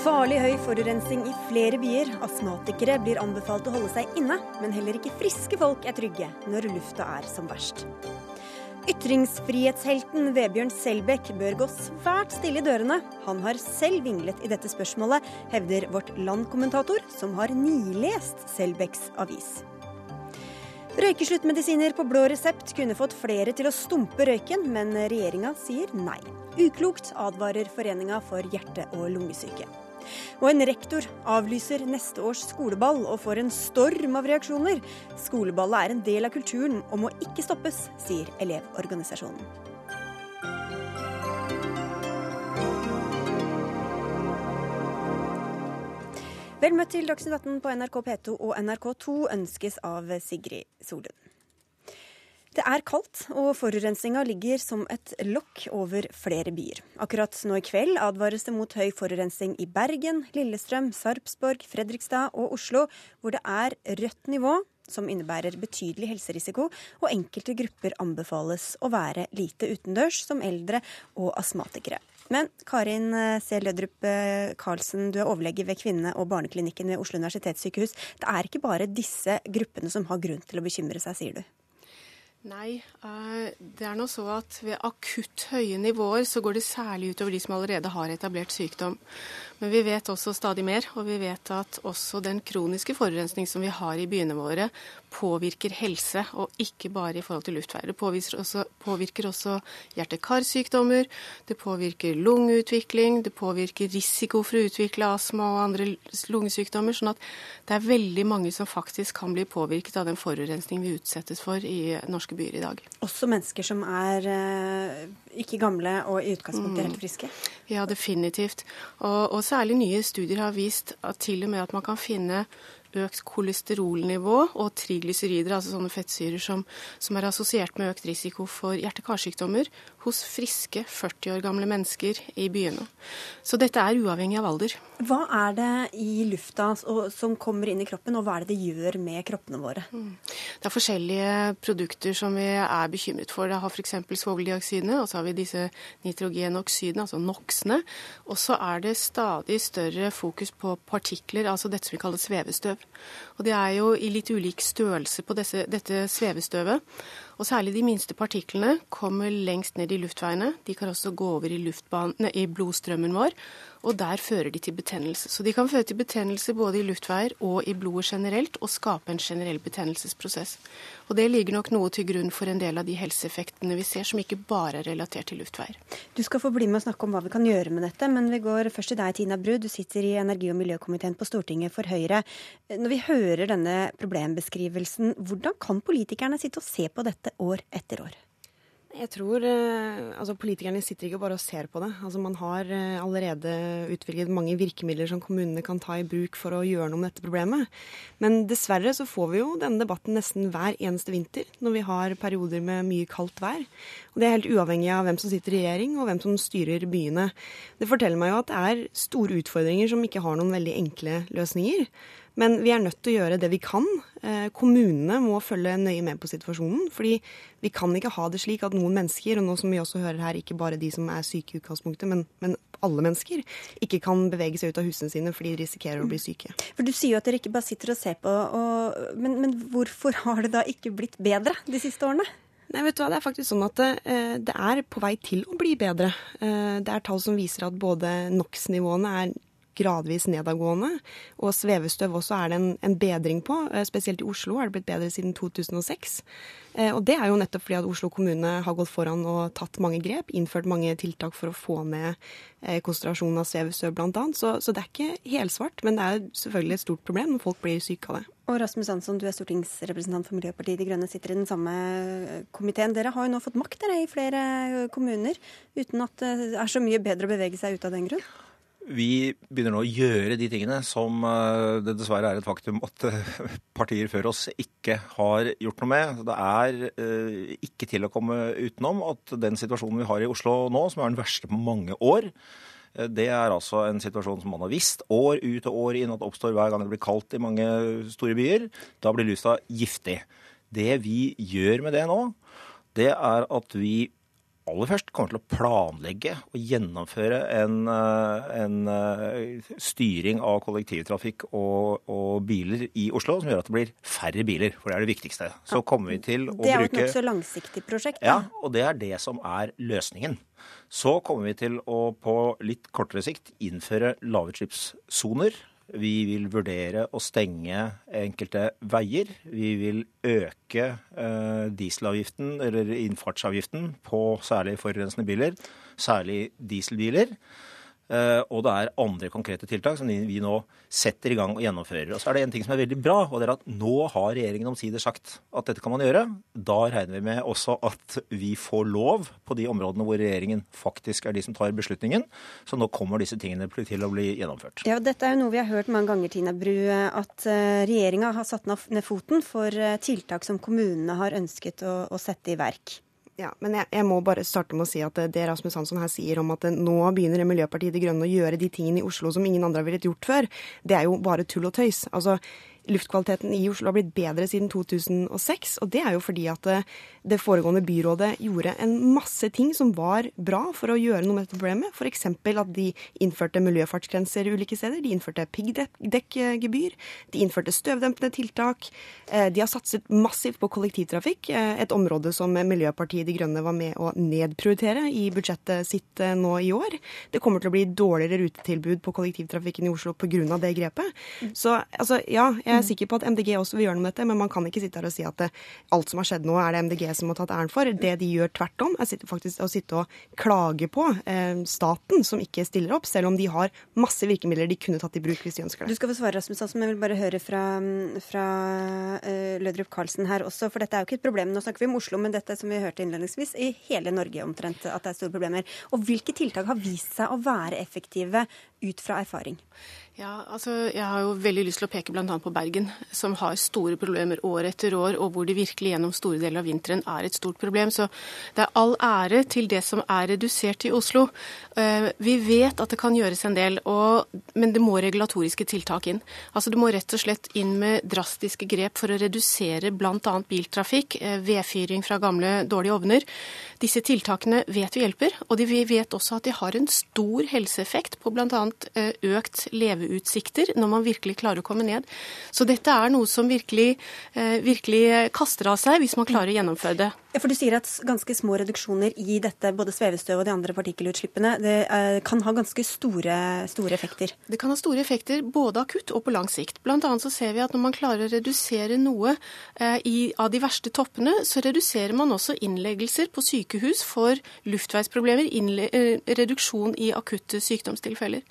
Farlig høy forurensning i flere byer. Astmatikere blir anbefalt å holde seg inne, men heller ikke friske folk er trygge når lufta er som verst. Ytringsfrihetshelten Vebjørn Selbekk bør gå svært stille i dørene. Han har selv vinglet i dette spørsmålet, hevder Vårt Land-kommentator, som har nilest Selbekks avis. Røykesluttmedisiner på blå resept kunne fått flere til å stumpe røyken, men regjeringa sier nei. Uklokt, advarer Foreninga for hjerte- og lungesyke. Og en rektor avlyser neste års skoleball og får en storm av reaksjoner. Skoleballet er en del av kulturen og må ikke stoppes, sier Elevorganisasjonen. Vel møtt til Dagsnytt 18 på NRK P2 og NRK2 ønskes av Sigrid Solund. Det er kaldt, og forurensninga ligger som et lokk over flere byer. Akkurat nå i kveld advares det mot høy forurensning i Bergen, Lillestrøm, Sarpsborg, Fredrikstad og Oslo, hvor det er rødt nivå, som innebærer betydelig helserisiko, og enkelte grupper anbefales å være lite utendørs, som eldre og astmatikere. Men Karin eh, C. Lødrup eh, Karlsen, du er overlege ved kvinne- og barneklinikken ved Oslo universitetssykehus. Det er ikke bare disse gruppene som har grunn til å bekymre seg, sier du? Nei, eh, det er nå så at ved akutt høye nivåer så går det særlig utover de som allerede har etablert sykdom. Men vi vet også stadig mer, og vi vet at også den kroniske forurensning som vi har i byene våre, påvirker helse, og ikke bare i forhold til luftveier. Det påvirker også, påvirker også hjerte-karsykdommer, det påvirker lungeutvikling, det påvirker risiko for å utvikle astma og andre lungesykdommer. sånn at det er veldig mange som faktisk kan bli påvirket av den forurensning vi utsettes for i norske byer i dag. Også mennesker som er eh, ikke gamle og i utgangspunktet helt friske? Ja, definitivt. Og, og særlig nye studier har vist at til og med at man kan finne økt kolesterolnivå og triglycerider, altså sånne fettsyrer som, som er assosiert med økt risiko for hjerte-karsykdommer, hos friske 40 år gamle mennesker i byene. Så dette er uavhengig av alder. Hva er det i lufta som kommer inn i kroppen, og hva er det det gjør med kroppene våre? Mm. Det er forskjellige produkter som vi er bekymret for. Det har f.eks. svoveldioksidene, og så har vi disse nitrogenoksidene, altså NOx-ene. Og så er det stadig større fokus på partikler, altså dette som vi kaller svevestøv. Og det er jo i litt ulik størrelse på disse, dette svevestøvet. Og særlig de minste partiklene kommer lengst ned i luftveiene. De kan også gå over i, i blodstrømmen vår og der fører de til betennelse. Så de kan føre til betennelse både i luftveier og i blodet generelt, og skape en generell betennelsesprosess. Og Det ligger nok noe til grunn for en del av de helseeffektene vi ser, som ikke bare er relatert til luftveier. Du skal få bli med og snakke om hva vi kan gjøre med dette, men vi går først til deg, Tina Bru. Du sitter i energi- og miljøkomiteen på Stortinget for Høyre. Når vi hører denne problembeskrivelsen, hvordan kan politikerne sitte og se på dette år etter år? Jeg tror eh, altså Politikerne sitter ikke bare og ser på det. Altså Man har eh, allerede utviklet mange virkemidler som kommunene kan ta i bruk for å gjøre noe med dette problemet. Men dessverre så får vi jo denne debatten nesten hver eneste vinter når vi har perioder med mye kaldt vær. Og Det er helt uavhengig av hvem som sitter i regjering og hvem som styrer byene. Det forteller meg jo at det er store utfordringer som ikke har noen veldig enkle løsninger. Men vi er nødt til å gjøre det vi kan. Eh, kommunene må følge nøye med på situasjonen. fordi vi kan ikke ha det slik at noen mennesker, og nå som vi også hører her, ikke bare de som er syke i utgangspunktet, men, men alle mennesker, ikke kan bevege seg ut av husene sine fordi de risikerer å bli syke. For Du sier jo at dere ikke bare sitter og ser på, og, men, men hvorfor har det da ikke blitt bedre de siste årene? Nei, vet du hva, Det er faktisk sånn at det, eh, det er på vei til å bli bedre. Eh, det er tall som viser at både NOx-nivåene er gradvis nedadgående. Og svevestøv også er det en, en, bedring på. Eh, spesielt i Oslo er det blitt bedre siden 2006. Eh, og det er jo nettopp fordi at Oslo kommune har gått foran og tatt mange grep, innført mange tiltak for å få ned eh, konsentrasjonen av svevestøv bl.a. Så, så det er ikke helsvart, men det er selvfølgelig et stort problem når folk blir syke av det. Og Rasmus Hansson, du er stortingsrepresentant for Miljøpartiet De Grønne, sitter i den samme komiteen. Dere har jo nå fått makt dere i flere kommuner, uten at det er så mye bedre å bevege seg ut av den grunn? Vi begynner nå å gjøre de tingene som eh, det dessverre er et faktum at eh, partier før oss ikke har gjort noe med. Det er eh, ikke til å komme utenom at den situasjonen vi har i Oslo nå, som er den verste på mange år, det er altså en situasjon som man har visst år ut og år inn at oppstår hver gang det blir kaldt i mange store byer. Da blir lusa giftig. Det vi gjør med det nå, det er at vi aller først kommer til å planlegge og gjennomføre en, eh, en eh, styring av kollektivtrafikk og, og, biler i Oslo som gjør at det blir færre biler. For det er det viktigste. Så kommer vi til å bruke Det er jo et nokså langsiktig prosjekt. Da. Ja, og det er det som er løsningen. Så kommer vi til å på litt kortere sikt innføre lavutslippssoner vi vil vurdere å stenge enkelte veier. Vi vil øke eh, dieselavgiften, eller innfartsavgiften, på særlig forurensende biler. Særlig dieselbiler. Eh, og det er andre konkrete tiltak som vi nå setter i gang og gjennomfører. Og så er det en ting som er veldig bra, og det er at nå har regjeringen omsider sagt at dette kan man gjøre. Da regner vi med også at vi får lov på de områdene hvor regjeringen faktisk er de som tar beslutningen. Så nå kommer disse tingene til å bli gjennomført. Ja, Dette er jo noe vi har hørt mange ganger, Tina Bru, at eh, regjeringa har satt ned foten for eh, tiltak som kommunene har ønsket å, å sette i verk. Ja, men jeg, jeg, må bare starte med å si at det Rasmus Hansson her sier om at nå begynner Miljøpartiet De Grønne å gjøre de tingene i Oslo som ingen andre har villet gjort før, det er jo bare tull og tøys. Altså, luftkvaliteten i Oslo har blitt bedre siden 2006. Og det er jo fordi at eh, det foregående byrådet gjorde en masse ting som var bra for å gjøre noe med dette problemet. F.eks. at de innførte miljøfartsgrenser ulike steder. De innførte piggdekkgebyr. De innførte støvdempende tiltak. Eh, de har satset massivt på kollektivtrafikk, eh, et område som Miljøpartiet De Grønne var med å nedprioritere i budsjettet sitt nå i år. Det kommer til å bli dårligere rutetilbud på kollektivtrafikken i Oslo pga. det grepet. Så altså, ja, jeg er sikker på at MDG også vil gjøre noe med dette, men man kan ikke sitte her og si at det, alt som har skjedd nå, er det MDG som har tatt æren for. Det de gjør tvert om, er faktisk å sitte og klage på eh, staten som ikke stiller opp, selv om de har masse virkemidler de kunne tatt i bruk hvis de ønsker det. Du skal få svare, Rasmus, men jeg vil bare høre fra, fra uh, Lødrup Karlsen her også, for dette er jo ikke et problem. Nå snakker vi om Oslo, men dette som vi hørte innledningsvis, i hele Norge omtrent at det er store problemer. Og hvilke tiltak har vist seg å være effektive ut fra erfaring? Ja, altså Jeg har jo veldig lyst til å peke bl.a. på Bergen, som har store problemer år etter år, og hvor det virkelig gjennom store deler av vinteren er et stort problem. Så det er all ære til det som er redusert i Oslo. Eh, vi vet at det kan gjøres en del, og, men det må regulatoriske tiltak inn. Altså Det må rett og slett inn med drastiske grep for å redusere bl.a. biltrafikk, eh, vedfyring fra gamle, dårlige ovner. Disse tiltakene vet vi hjelper, og vi vet også at de har en stor helseeffekt på bl.a. Eh, økt leveutvikling utsikter når man virkelig klarer å komme ned. Så dette er noe som virkelig, eh, virkelig kaster av seg hvis man klarer å gjennomføre det. For Du sier at ganske små reduksjoner i dette, både svevestøv og de andre partikkelutslippene, det eh, kan ha ganske store, store, effekter? Det kan ha store effekter både akutt og på lang sikt. Blant annet så ser vi at når man klarer å redusere noe eh, i, av de verste toppene, så reduserer man også innleggelser på sykehus for luftveisproblemer, eh, reduksjon i akutte sykdomstilfeller.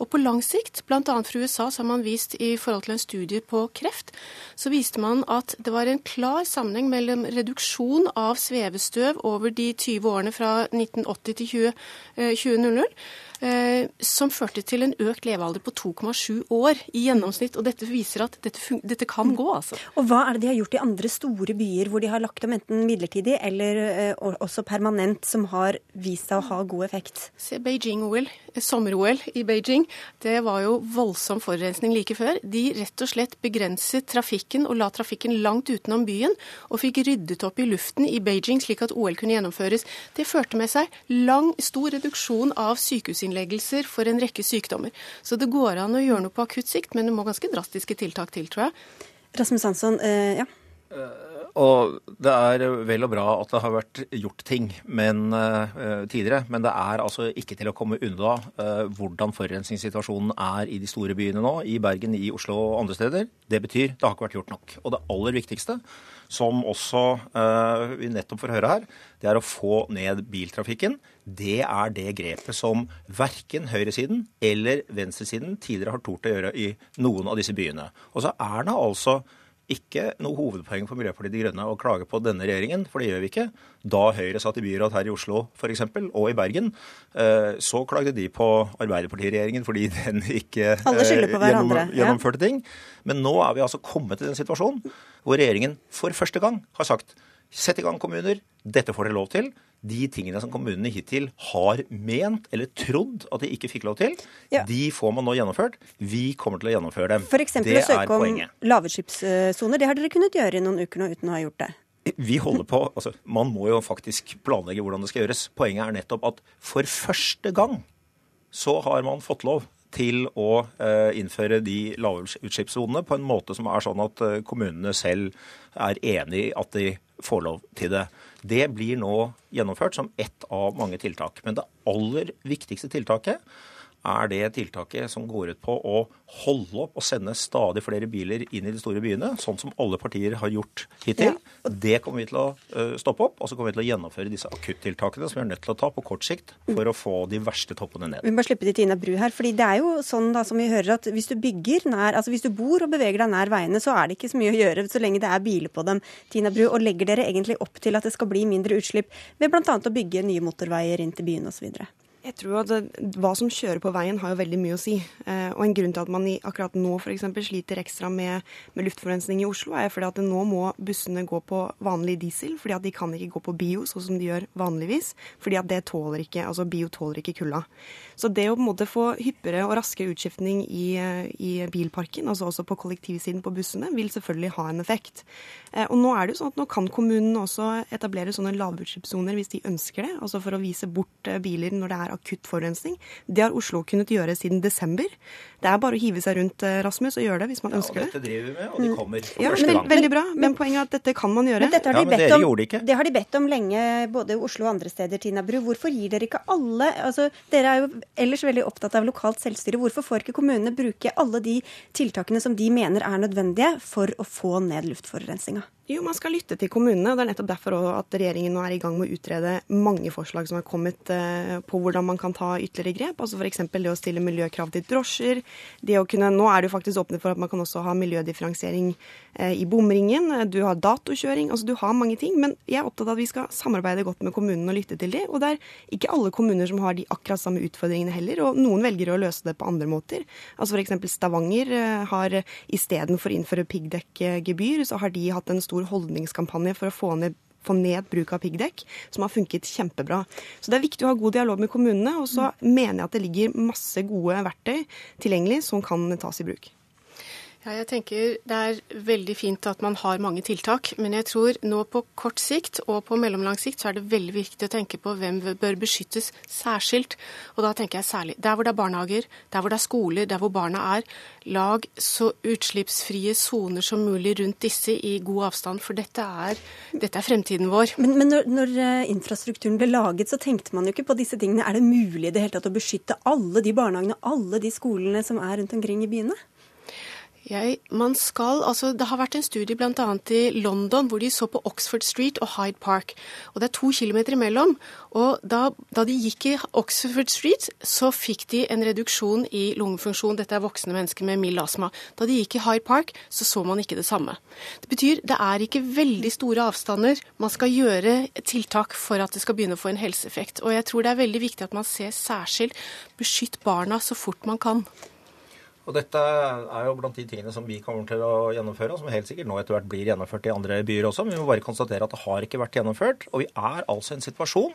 Og på lang sikt, bl.a. fra USA, så har man vist i forhold til en studie på kreft, så viste man at det var en klar sammenheng mellom reduksjon av av svevestøv over de 20 årene fra 1980 til 20, 2000 Eh, som førte til en økt levealder på 2,7 år i gjennomsnitt. Og dette viser at dette, dette, kan gå, altså. Og hva er det de har gjort i andre store byer hvor de har lagt om enten midlertidig eller uh, også permanent, som har vist seg å ha god effekt? Se Beijing-OL, sommer-OL i Beijing. Det var jo voldsom forurensning like før. De rett og slett begrenset trafikken og la trafikken langt utenom byen, og fikk ryddet opp i luften i Beijing slik at OL kunne gjennomføres. Det førte med seg lang, stor reduksjon av sykehusinnleggelser innleggelser for en rekke sykdommer. Så det går an å gjøre noe på akutt sikt, men det må ganske drastiske tiltak til, tror jeg. Rasmus Hansson, eh, ja. Og det er vel og bra at det har vært gjort ting men, uh, tidligere, men det er altså ikke til å komme unna uh, hvordan forurensningssituasjonen er i de store byene nå, i Bergen, i Oslo og andre steder. Det betyr det har ikke vært gjort nok. Og det aller viktigste, som også uh, vi nettopp får høre her, det er å få ned biltrafikken. Det er det grepet som verken høyresiden eller venstresiden tidligere har tort å gjøre i noen av disse byene. Og så er det altså ikke noe hovedpoeng for Miljøpartiet De Grønne å klage på denne regjeringen, for det gjør vi ikke. Da Høyre satt i byråd her i Oslo f.eks., og i Bergen, eh, så klagde de på Arbeiderpartiregjeringen fordi den ikke eh, gjennom, gjennomførte ting. Men nå er vi altså kommet til den situasjonen hvor regjeringen for første gang har sagt sett i gang kommuner, dette får dere lov til de tingene som kommunene hittil har ment eller trodd at de ikke fikk lov til, ja. de får man nå gjennomført. Vi kommer til å gjennomføre dem. F.eks. å søke om lavutslippssoner. Det har dere kunnet gjøre i noen uker nå uten å ha gjort det. vi holder på altså, Man må jo faktisk planlegge hvordan det skal gjøres. Poenget er nettopp at for første gang så har man fått lov til å eh, innføre de lavutslippssonene på en måte som er sånn at eh, kommunene selv er enig i at de får lov til det. Det blir nå gjennomført som ett av mange tiltak. Men det aller viktigste tiltaket er det tiltaket som går ut på å holde opp og sende stadig flere biler inn i de store byene, sånn som alle partier har gjort hittil. Ja. Det kommer vi til å stoppe opp, og så kommer vi til å gjennomføre disse akuttiltakene som vi er nødt til å ta på kort sikt for å få de verste toppene ned. Vi må slippe til Tina Bru her, fordi det er jo sånn da som vi hører at hvis du bygger nær, altså hvis du bor og beveger deg nær veiene, så er det ikke så mye å gjøre så lenge det er biler på dem. Tina Bru, og legger dere egentlig opp til at det skal bli mindre utslipp ved bl.a. å bygge nye motorveier inn til byene osv.? Jeg tror at Hva som kjører på veien, har jo veldig mye å si. Eh, og En grunn til at man i, akkurat nå for eksempel, sliter ekstra med, med, luftforurensning i Oslo, er fordi at nå må bussene gå på vanlig diesel. fordi at De kan ikke gå på bio, sånn som de gjør vanligvis. fordi at det tåler ikke, altså bio tåler ikke kulda. Så det å på en måte få hyppigere og raskere utskiftning i, i bilparken, altså også på kollektivsiden på bussene, vil selvfølgelig ha en effekt. Eh, og Nå er det jo sånn at nå kan kommunene også etablere sånne lavutslippssoner hvis de ønsker det. altså For å vise bort eh, biler når det er akutt forurensning. Det har Oslo kunnet gjøre siden desember. Det er bare å hive seg rundt eh, Rasmus og gjøre det hvis man ønsker det. Og dette driver vi med, og de kommer for ja, første men, gang. Veldig bra, men poenget er at dette kan man gjøre. Men dette har de ja, men bedt dere om, gjorde det ikke. Det har de bedt om lenge, både i Oslo og andre steder, Tina Bru. Hvorfor gir dere ikke alle altså Dere er jo ellers veldig opptatt av lokalt selvstyre. Hvorfor får ikke kommunene bruke alle de tiltakene som de mener er nødvendige for å få ned luftforurensninga? Jo, man skal lytte til kommunene. og Det er nettopp derfor at regjeringen nå er i gang med å utrede mange forslag som har kommet eh, på hvordan man kan ta ytterligere grep. Altså F.eks. det å stille miljøkrav til drosjer. Det å kunne, nå er det jo faktisk åpnet for at man kan også ha miljødifferensiering eh, i bomringen. Du har datokjøring. altså Du har mange ting. Men jeg er opptatt av at vi skal samarbeide godt med kommunene og lytte til dem. Og det er ikke alle kommuner som har de akkurat samme utfordringene heller. Og noen velger å løse det på andre måter. Altså F.eks. Stavanger eh, har istedenfor å innføre piggdekkgebyr, så har de hatt en stor stor holdningskampanje for å få ned få ned bruk av piggdekk, som har funket kjempebra. Så Det er viktig å ha god dialog med kommunene. Og så mm. mener jeg at det ligger masse gode verktøy tilgjengelig som kan tas i bruk. Ja, jeg tenker Det er veldig fint at man har mange tiltak, men jeg tror nå på kort sikt og på mellomlang sikt så er det veldig viktig å tenke på hvem bør beskyttes særskilt. Og da tenker jeg særlig der hvor det er barnehager, der hvor det er skoler, der hvor barna er. Lag så utslippsfrie soner som mulig rundt disse i god avstand, for dette er, dette er fremtiden vår. Men, men når, når, eh, infrastrukturen ble laget, så tenkte man jo ikke på disse tingene. Er det mulig i det hele tatt å beskytte alle de barnehagene, alle de skolene som er rundt omkring i byene? Jeg, man skal, altså Det har vært en studie bl.a. i London hvor de så på Oxford Street og Hyde Park. og Det er to kilometer imellom. og da, da, de gikk i Oxford Street, så fikk de en reduksjon i lungefunksjon. Dette er voksne mennesker med mild astma. Da de gikk i Hyde Park, så så man ikke det samme. Det betyr det er ikke veldig store avstander. Man skal gjøre tiltak for at det skal begynne å få en helseeffekt. Og jeg tror det er veldig viktig at man ser særskilt beskytt barna så fort man kan. Og Dette er jo blant de tingene som vi kommer til å gjennomføre, og som helt sikkert nå etter hvert blir gjennomført i andre byer også. Men vi må bare konstatere at det har ikke vært gjennomført. Og vi er altså i en situasjon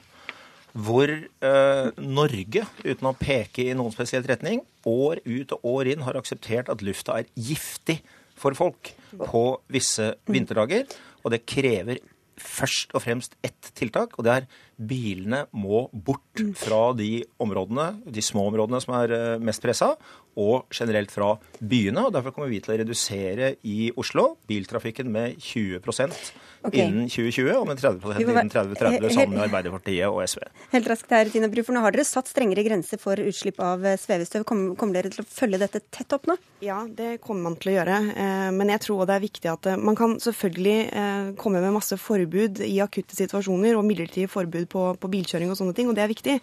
hvor eh, Norge, uten å peke i noen spesielt retning, år ut og år inn har akseptert at lufta er giftig for folk på visse vinterdager. Og det krever først og fremst ett tiltak, og det er bilene må bort fra de områdene, de små områdene som er eh, mest pressa, og generelt fra byene. og Derfor kommer vi til å redusere i Oslo biltrafikken med 20 okay. innen 2020, og med 30 innen 3030 sammen med Arbeiderpartiet og SV. Helt raskt her, Tina Bru, for nå har dere satt strengere grenser for utslipp av eh, svevestøv. Kommer, dere til å følge dette tett opp nå? Ja, det kommer man til å gjøre. Eh, men jeg tror det er viktig at man kan selvfølgelig komme med masse forbud i akutte situasjoner, og midlertidige forbud på, på bilkjøring og sånne ting, og det er viktig.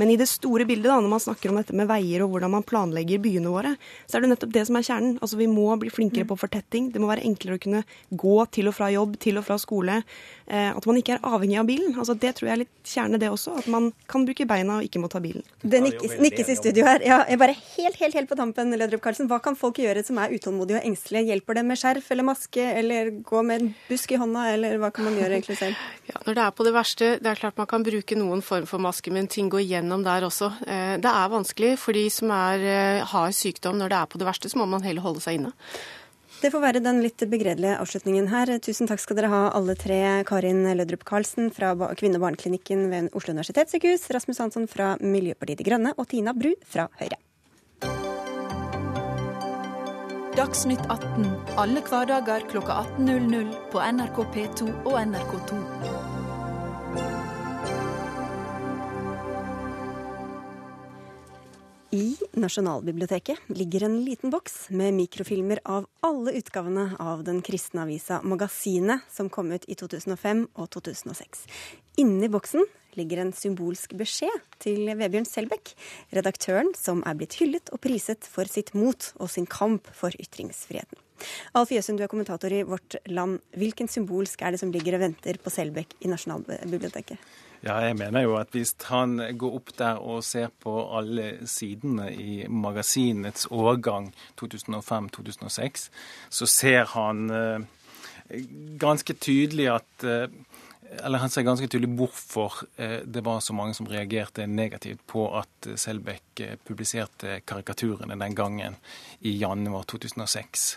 Men i det store bildet, da, når man snakker om dette med veier og hvordan man planlegger byer byene våre, så er det nettopp det som er kjernen. Altså Vi må bli flinkere på fortetting. Det må være enklere å kunne gå til og fra jobb, til og fra skole. Eh, at man ikke er avhengig av bilen. Altså Det tror jeg er litt kjerne, det også. At man kan bruke beina og ikke må ta bilen. Det nikkes, nikkes i studio her. Ja, jeg bare helt, helt, helt på tampen, Lødrup Karlsen. Hva kan folk gjøre som er utålmodige og engstelige? Hjelper det med skjerf eller maske, eller gå med en busk i hånda, eller hva kan man gjøre egentlig selv? Når det er på det verste, det er klart man kan bruke noen form for maske, men ting går gjennom der også. Eh, det er vanskelig for de som er, eh, har sykdom. Når det er på det verste, så må man heller holde seg inne. Det får være den litt begredelige avslutningen her. Tusen takk skal dere ha alle tre. Karin Lødrup Karlsen fra Kvinne- og barneklinikken ved Oslo universitetssykehus, Rasmus Hansson fra Miljøpartiet De Grønne og Tina Bru fra Høyre. Dagsnytt 18 alle hverdager klokka 18.00 på NRK P2 og NRK2. I Nasjonalbiblioteket ligger en liten boks med mikrofilmer av alle utgavene av den kristne avisa Magasinet, som kom ut i 2005 og 2006. Inni boksen ligger en symbolsk beskjed til Vebjørn Selbekk, redaktøren som er blitt hyllet og priset for sitt mot og sin kamp for ytringsfriheten. Alf Jøsund, du er kommentator i Vårt Land. Hvilken symbolsk er det som ligger og venter på Selbekk i Nasjonalbiblioteket? Ja, jeg mener jo at hvis han går opp der og ser på alle sidene i magasinets årgang 2005-2006, så ser han eh, ganske tydelig at eh, eller han ser ganske tydelig hvorfor eh, det var så mange som reagerte negativt på at Selbekk publiserte karikaturene den gangen i januar 2006.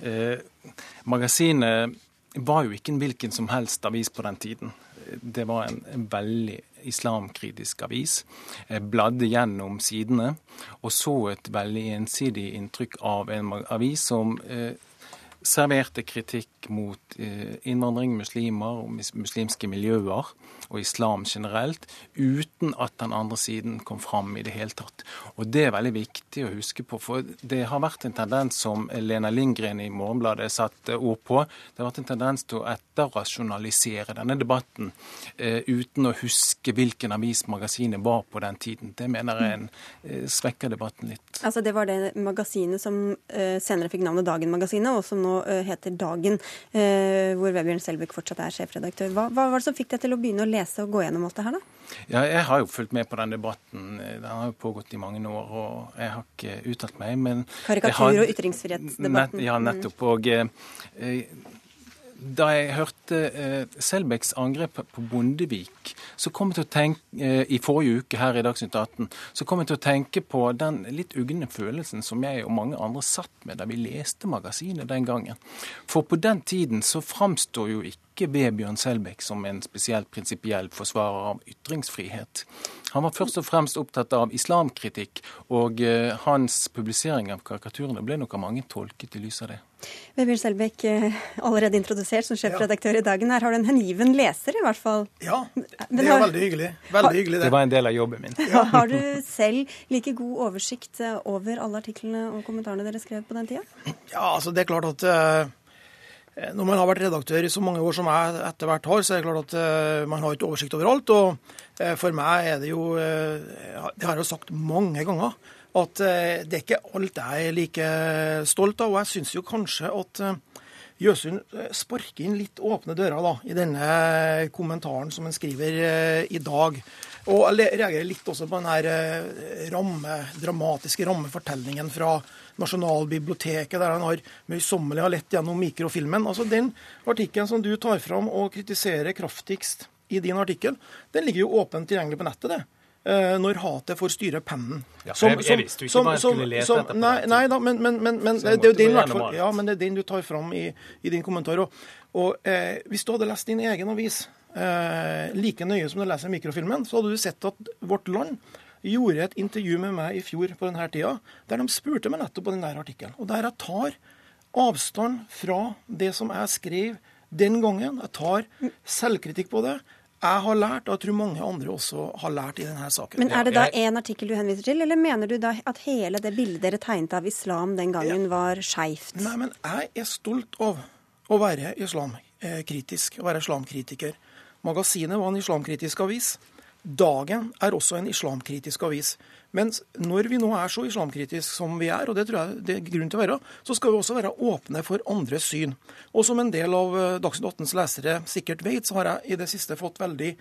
Eh, magasinet var jo ikke en hvilken som helst avis på den tiden det var en, veldig islamkritisk avis. Jeg bladde gjennom sidene og så et veldig ensidig inntrykk av en avis som eh, serverte kritikk mot eh, innvandring, muslimer og muslimske miljøer og islam generelt, uten at den andre siden kom fram i det hele tatt. Og Det er veldig viktig å huske på, for det har vært en tendens som Lena Lindgren i Morgenbladet satte ord på. Det har vært en tendens til å etterrasjonalisere denne debatten eh, uten å huske hvilken avis magasinet var på den tiden. Det mener jeg en, eh, svekker debatten litt. Altså Det var det magasinet som eh, senere fikk navnet Dagen-magasinet, og som nå eh, heter Dagen, eh, hvor Vebjørn Selbekk fortsatt er sjefredaktør. Hva, hva var det som fikk deg til å begynne å lese og gå gjennom alt det her, da? Ja, jeg har jo fulgt med på den debatten. Den har jo pågått i mange år, og jeg har ikke uttalt meg. men... Karikatur- og ytringsfrihetsdebatten. Nett, ja, nettopp. Og eh, da jeg hørte eh, Selbecks angrep på Bondevik så kom jeg til å tenke, eh, i forrige uke her i Dagsnytt 18, så kom jeg til å tenke på den litt ugne følelsen som jeg og mange andre satt med da vi leste magasinet den gangen. For på den tiden så framstår jo ikke Vebjørn Selbekk som en spesielt prinsipiell forsvarer av ytringsfrihet. Han var først og fremst opptatt av islamkritikk, og uh, hans publisering av karikaturene ble nok av mange tolket i lys av det. Vebjørn Selbekk, uh, allerede introdusert som sjefredaktør i Dagen. Her har du en hengiven leser, i hvert fall. Ja, det er veldig hyggelig. Veldig hyggelig det. det. var en del av jobben min. Ja. Har du selv like god oversikt eh, over alle artiklene og kommentarene dere skrev på den tida? Ja, altså det er klart at Eh, når man har vært redaktør i så mange år som jeg etter hvert har, så er det klart at man har ikke oversikt over alt. Og for meg er det jo Det har jeg jo sagt mange ganger. At det er ikke alt jeg er like stolt av. Og jeg syns jo kanskje at Jøsund sparker inn litt åpne dører da, i denne kommentaren som han skriver i dag. Og jeg reagerer litt også på den ramme, dramatiske rammefortellingen fra Nasjonalbiblioteket, der han har møysommelig har lett gjennom mikrofilmen. Altså Den artikkelen som du tar fram og kritiserer kraftigst i din artikkel, den ligger jo åpent tilgjengelig på nettet. det eh, når hatet får styre pennen. Ja, som, jeg, jeg visste jo ikke hva jeg skulle lese som, dette. Nei, nei da, men, men, men, men det, er jo den, ja, men det er den du tar fram i, i din kommentar. Og, og eh, Hvis du hadde lest din egen avis eh, like nøye som du leser mikrofilmen, så hadde du sett at Vårt Land gjorde et intervju med meg i fjor på denne tida, der de spurte meg nettopp på den der artikkelen. Og der jeg tar avstand fra det som jeg skrev den gangen. Jeg tar selvkritikk på det. Jeg har lært, og jeg tror mange andre også har lært i denne saken. Men Er det da én artikkel du henviser til, eller mener du da at hele det bildet dere tegnet av islam den gangen, var skeivt? Nei, men jeg er stolt av å være islamkritisk, å være islamkritiker. Magasinet var en islamkritisk avis. Dagen er også en islamkritisk avis. Men når vi nå er så islamkritiske som vi er, og det tror jeg det er grunn til å være, så skal vi også være åpne for andres syn. Og som en del av eh, Dagsnytt 18s lesere sikkert vet, så har jeg i det siste fått veldig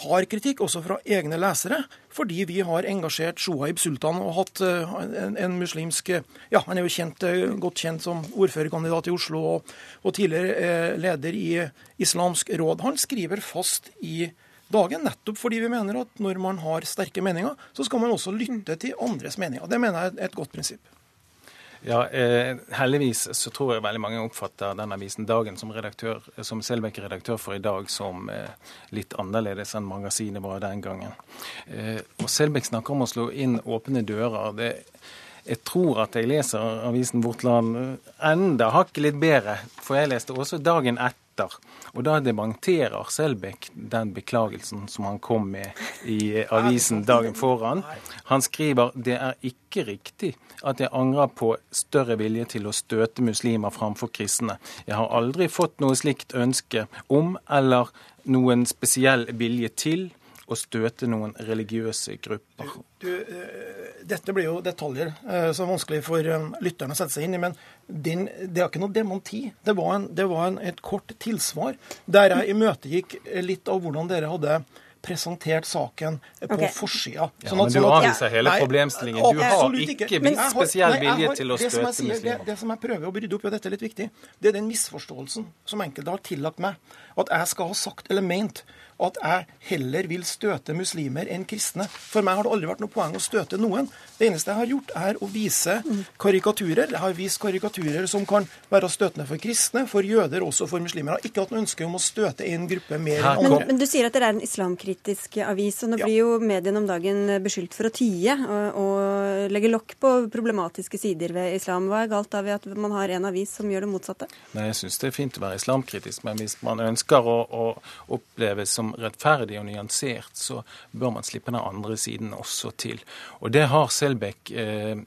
hard kritikk, også fra egne lesere, fordi vi har engasjert Shoaib Sultan og hatt eh, en, en muslimsk Ja, han er jo kjent, eh, godt kjent som ordførerkandidat i Oslo og, og tidligere leder i Islamsk råd. Han skriver fast i dagen, nettopp fordi vi mener at når man har sterke meninger, så skal man også lytte til andres meninger. Det mener jeg er et godt prinsipp. Ja, eh, Heldigvis så tror jeg veldig mange oppfatter den avisen Dagen som, redaktør, som Selbekk er redaktør for i dag, som eh, litt annerledes enn magasinet var den gangen. Eh, og Selbekk snakker om å slå inn åpne dører. Det, jeg tror at jeg leser avisen Vårt Land enda hakket litt bedre, for jeg leste også dagen etter. Og da dementerer Selbekk den beklagelsen som han kom med i avisen dagen foran. Han skriver det er ikke riktig at jeg angrer på større vilje til å støte muslimer framfor kristne. Jeg har aldri fått noe slikt ønske om eller noen spesiell vilje til å støte noen religiøse grupper. Du, eh, dette blir jo detaljer eh, som er vanskelig for eh, lytterne å sette seg inn i. Men den, det er ikke noe dementi. Det var, en, det var en, et kort tilsvar der jeg imøtegikk litt av hvordan dere hadde presentert saken på okay. forsida. Ja, men du avviser hele problemstillingen. Du har ikke Men vist spesiell vilje til å det som jeg støte muslimer. det, det som jeg prøver å rydde opp i, og dette er litt viktig, det er den misforståelsen som enkelte har tillagt meg. At jeg skal ha sagt eller ment at jeg heller vil støte muslimer enn kristne. For meg har det aldri vært noe poeng å støte noen. Det eneste jeg har gjort, er å vise karikaturer. Jeg har vist karikaturer som kan være støtende for kristne, for jøder, også for muslimer. Jeg har ikke hatt noe ønske om å støte en gruppe mer enn Men, andre. men du sier at dere er en islamkritisk avis, og nå Ja. blir jo mediene om dagen beskyldt for å tie og, og legge lokk på problematiske sider ved islam. Hva er galt da ved at man har en avis som gjør det motsatte? Nei, Jeg syns det er fint å være islamkritisk, men hvis man ønsker å, å oppleves som rettferdig og nyansert, så bør man slippe den andre siden også til. Og det har Selbekk eh,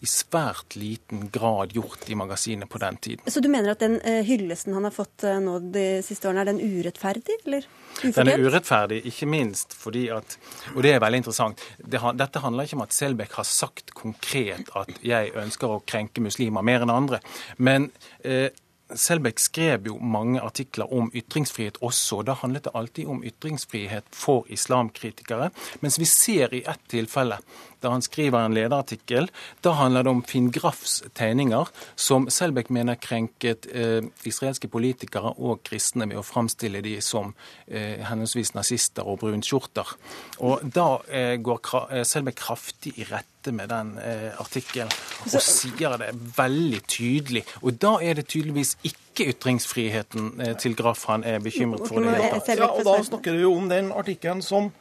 i svært liten grad gjort i magasinet på den tiden. Så du mener at den eh, hyllesten han har fått eh, nå de siste årene, er den urettferdig, eller Den er urettferdig, ikke minst fordi at Og det er veldig interessant. Det, dette handler ikke om at Selbekk har sagt konkret at jeg ønsker å krenke muslimer mer enn andre. Men eh, Selbekk skrev jo mange artikler om ytringsfrihet også, da handlet det alltid om ytringsfrihet for islamkritikere. Mens vi ser i ett tilfelle, da han skriver en lederartikkel, da handler det om Finn Graffs tegninger, som Selbekk mener krenket eh, israelske politikere og kristne ved å framstille de som eh, henholdsvis nazister og brunskjorter. Og da eh, går eh, Selbekk kraftig i rette med den eh, artikkelen, og sier det veldig tydelig. Og da er det tydeligvis ikke ytringsfriheten eh, til Graf han er bekymret for. Det hele tatt. Ja, og da snakker du jo om den artikkelen som,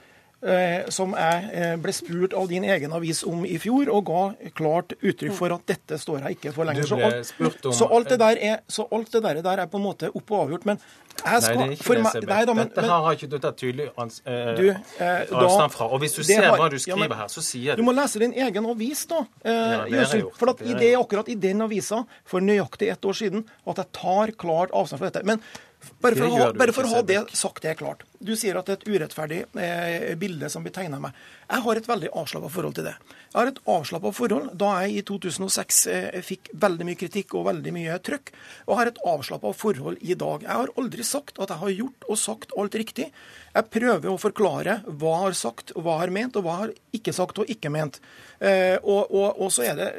som jeg eh, ble spurt av din egen avis om i fjor, og ga klart uttrykk for at dette står jeg ikke for lenger. Så alt, så alt det der er, så alt det der, der er på en måte opp og avgjort. Men jeg Nei, skal det er ikke det, nei da, men- Dette her har ikke du tatt tydelig ans eh, Du, eh, da- avstand fra. Og hvis du ser har- hva du ja, skriver men her, så sier Du du må lese din egen avis, da. Eh, Ja, gjort. for at Det jeg er akkurat i den avisa for nøyaktig ett år siden at jeg tar klart avstand fra dette. Men bare for, å ha, bare for å ha det sagt det er klart. Du sier at det er et urettferdig eh, bilde som blir tegna meg. Jeg har et veldig avslappa forhold til det. Jeg har et avslappa forhold da jeg i 2006 eh, fikk veldig mye kritikk og veldig mye trøkk. Og har et avslappa forhold i dag. Jeg har aldri sagt at jeg har gjort og sagt alt riktig. Jeg prøver å forklare hva jeg har sagt, hva jeg har ment, og hva jeg har ikke sagt og ikke ment. Eh, og, og, og så er det,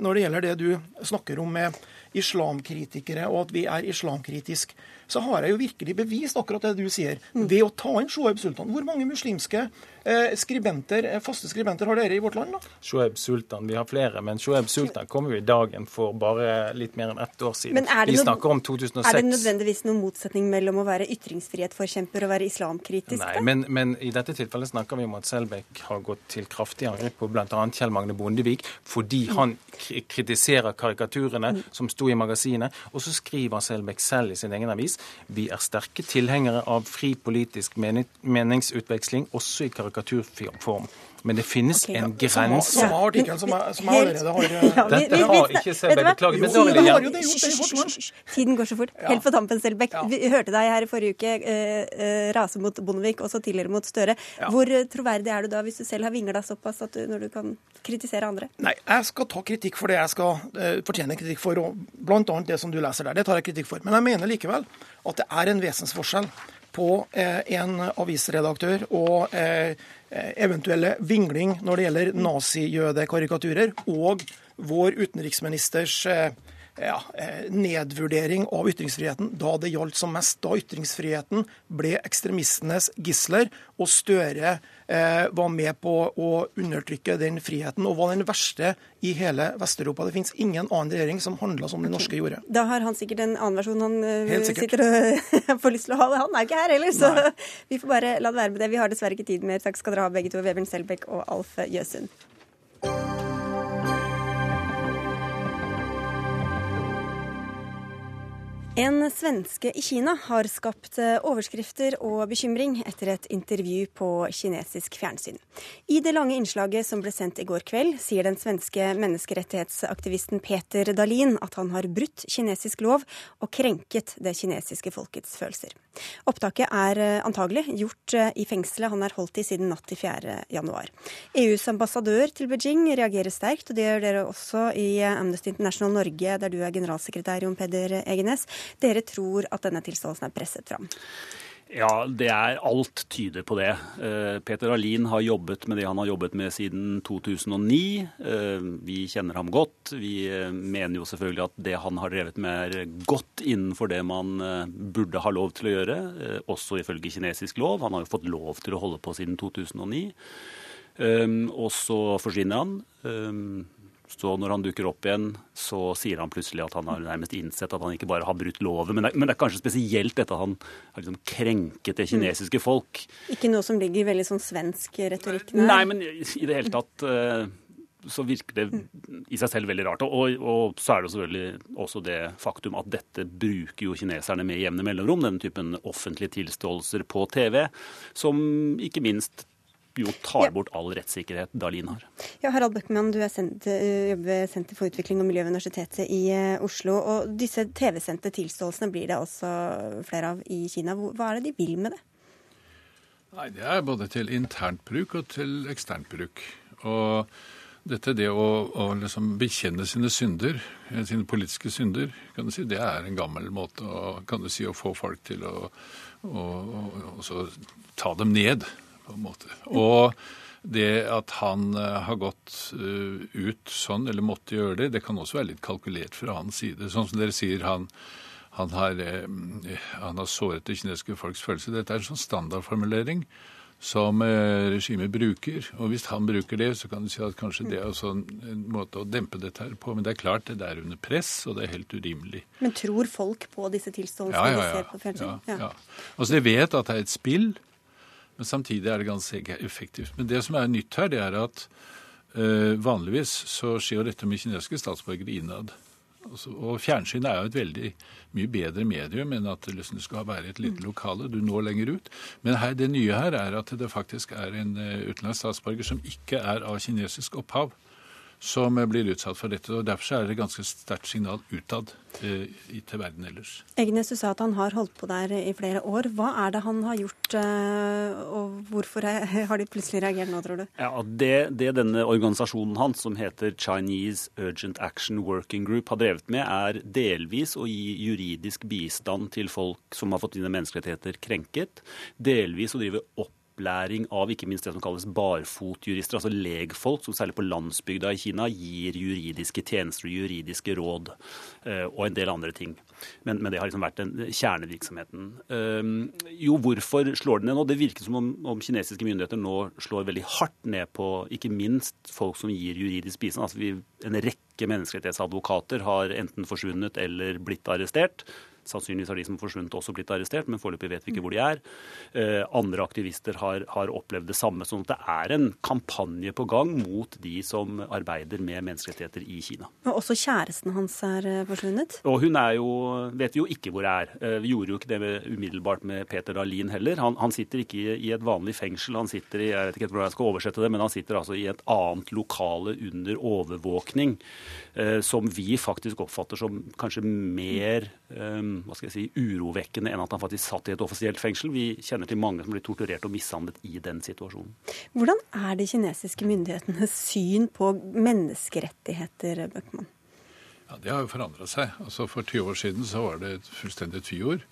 når det gjelder det du snakker om med islamkritikere, og at vi er islamkritisk, så har jeg jo virkelig bevist akkurat det du sier, Det å ta inn Shoaib Sultan. Hvor mange muslimske eh, skribenter, eh, faste skribenter har dere i vårt land, da? Shoaib Sultan. Vi har flere, men Shoaib Sultan kom jo i dagen for bare litt mer enn ett år siden. Er Vi noe- snakker om 2006. Er det nødvendigvis noen motsetning mellom å være ytringsfrihetsforkjemper og være islamkritisk? Nei, men, men i dette tilfellet snakker vi om at Selbekk har gått til kraftig angrep på bl.a. Kjell Magne Bondevik fordi han kritiserer karikaturene som sto i magasinet. Og så skriver Selbekk selv i sin egen avis vi er sterke tilhengere av fri politisk menings meningsutveksling, også i karikaturform. Men det finnes okay, en ja. Som grense. samme artikkel som er, som jeg allerede har eh, Ja, vi- Dette vi- har ikke Selbekk beklaget, men dårlig da vil det jeg har gjerne jo det gjort, det i vårt land. Tiden går så fort. Helt på tampen, Selbekk. Ja. Vi hørte deg her i forrige uke eh, eh, rase mot Bondevik, og så tidligere mot Støre. Hvor eh, troverdig er du da, hvis du selv har vingla såpass at du, når du kan kritisere andre? Nei, jeg skal ta kritikk for det jeg skal eh, fortjene kritikk for, og annet det som du leser der. Det tar jeg kritikk for. Men jeg mener likevel at det er en vesensforskjell på eh, en avisredaktør og eh, eventuelle vingling når det gjelder nazijødekarikaturer, og vår utenriksministers eh, ja, nedvurdering av ytringsfriheten da det gjaldt som mest. Da ytringsfriheten ble ekstremistenes gisler, og Støre eh, var med på å undertrykke den friheten, og var den verste i hele Vest-Europa. Det finnes ingen annen regjering som handla som den norske gjorde. Da har han sikkert en annen versjon han sitter og får lyst til å ha. Han er ikke her heller, så Nei. vi får bare la det være med det. Vi har dessverre ikke tid mer. Takk skal dere ha begge to, Vebjørn Selbekk og Alf Jøsund. En svenske i Kina har skapt eh, overskrifter og bekymring etter et intervju på kinesisk fjernsyn. I det lange innslaget som ble sendt i går kveld, sier den svenske menneskerettighetsaktivisten Peter Dahlin at han har brutt kinesisk lov og krenket det kinesiske folkets følelser. Opptaket er eh, antagelig gjort eh, i fengselet han er holdt i siden natt til 4. januar. EUs ambassadør til Beijing reagerer sterkt, og det gjør dere også i Amnesty International Norge, der du er generalsekretær, Jon Peder Egenes dere tror at denne tilståelsen er presset fram? Ja, det er alt tyder på det. Eh, Peter Alin har jobbet med det han har jobbet med siden 2009. Eh, vi kjenner ham godt. Vi eh, mener jo selvfølgelig at det han har drevet med er godt innenfor det man burde ha lov til å gjøre, også ifølge kinesisk lov. Han har jo fått lov til å holde på siden 2009. Og så forsvinner han. Så når han dukker opp igjen, så sier han plutselig at han har nærmest innsett at han ikke bare har brutt loven, men men det er kanskje spesielt dette at han har liksom krenket det kinesiske folk. Ikke noe som ligger i veldig sånn svensk retorikk? Nei, nei men i det hele tatt uh, så virker det i seg selv veldig rart. Og, og, så er det selvfølgelig også det faktum at dette bruker jo kineserne med jevne mellomrom, denne typen offentlige tilståelser på TV, som ikke minst jo tar bort all rettssikkerhet Dahlin har. Ja, Harald Bøckmann, du er eh, jobber ved Senter for utvikling og miljø ved Universitetet i eh, Oslo. og Disse TV-sendte tilståelsene blir det også flere av i Kina. Hva er det de vil med det? Nei, Det er både til internt bruk og til eksternt bruk. Og dette det å, å liksom bekjenne sine synder, eh, sine politiske synder, kan du si, det er en gammel måte å, kan du si, å få folk til å, å, å ta dem ned på en måte. Og det at han uh, har gått uh, ut sånn, eller måtte gjøre det, det kan også være litt kalkulert fra hans side. Sånn som dere sier, han, han, har, uh, han har, såret det kinesiske folks følelse. Dette er en sånn standardformulering som regimet bruker. Og hvis han bruker det, så kan du si at kanskje det er en måte å dempe dette her på. Men det er klart det er under press, og det er helt urimelig. Men tror folk på disse tilståelsene ja, ja, ja, de ser på fjernsyn? Ja, ja. Altså, de vet at det er et spill. Men samtidig er det ganske effektivt. Men det som er nytt her, det er at uh, vanligvis så skjer dette med kinesiske statsborgere innad. Altså, og fjernsynet er jo et veldig mye bedre medium enn at det liksom skal være et lite lokale. Du når lenger ut. Men her, det nye her er at det faktisk er en uh, utenlandsk statsborger som ikke er av kinesisk opphav som blir utsatt for dette. og Derfor er det et ganske sterkt signal utad eh, til verden ellers. Egnes, du sa at han har holdt på der i flere år. Hva er det han har gjort, eh, og hvorfor har de plutselig reagert nå, tror du? Ja, det, det denne organisasjonen hans, som heter Chinese Urgent Action Working Group, har drevet med, er delvis å gi juridisk bistand til folk som har fått sine menneskerettigheter krenket, delvis å drive opp opplæring av ikke minst det som kalles barfotjurister, altså legfolk, som særlig på landsbygda i Kina gir juridiske tjenester og juridiske råd, eh, og en del andre ting. Men, men det har liksom vært den kjernevirksomheten. Um, jo, hvorfor slår den ned nå? Det virker som om, om, kinesiske myndigheter nå slår veldig hardt ned på ikke minst folk som gir juridisk bistand. Altså en rekke menneskerettighetsadvokater har enten forsvunnet eller blitt arrestert. Sannsynligvis har de som har forsvunnet også blitt arrestert, men foreløpig vet vi ikke hvor de er. Eh, andre aktivister har, har, opplevd det samme. sånn at det er en kampanje på gang mot de som arbeider med menneskerettigheter i Kina. Og også kjæresten hans er eh, forsvunnet? Og hun er jo, vet vi jo ikke hvor er. Eh, vi gjorde jo ikke det med, umiddelbart med Peter Dahlin heller. Han, han sitter ikke i, i, et vanlig fengsel. Han sitter i jeg vet ikke hvordan jeg skal oversette det, men han sitter altså i et annet lokale under overvåkning, eh, som vi faktisk oppfatter som kanskje mer eh, hva skal jeg si, urovekkende enn at han faktisk satt i et offisielt fengsel. Vi kjenner til mange som blir torturert og mishandlet i den situasjonen. Hvordan er de kinesiske myndighetenes syn på menneskerettigheter, Bøckmann? Ja, Det har jo forandra seg. Altså For 20 år siden så var det et fullstendig friord.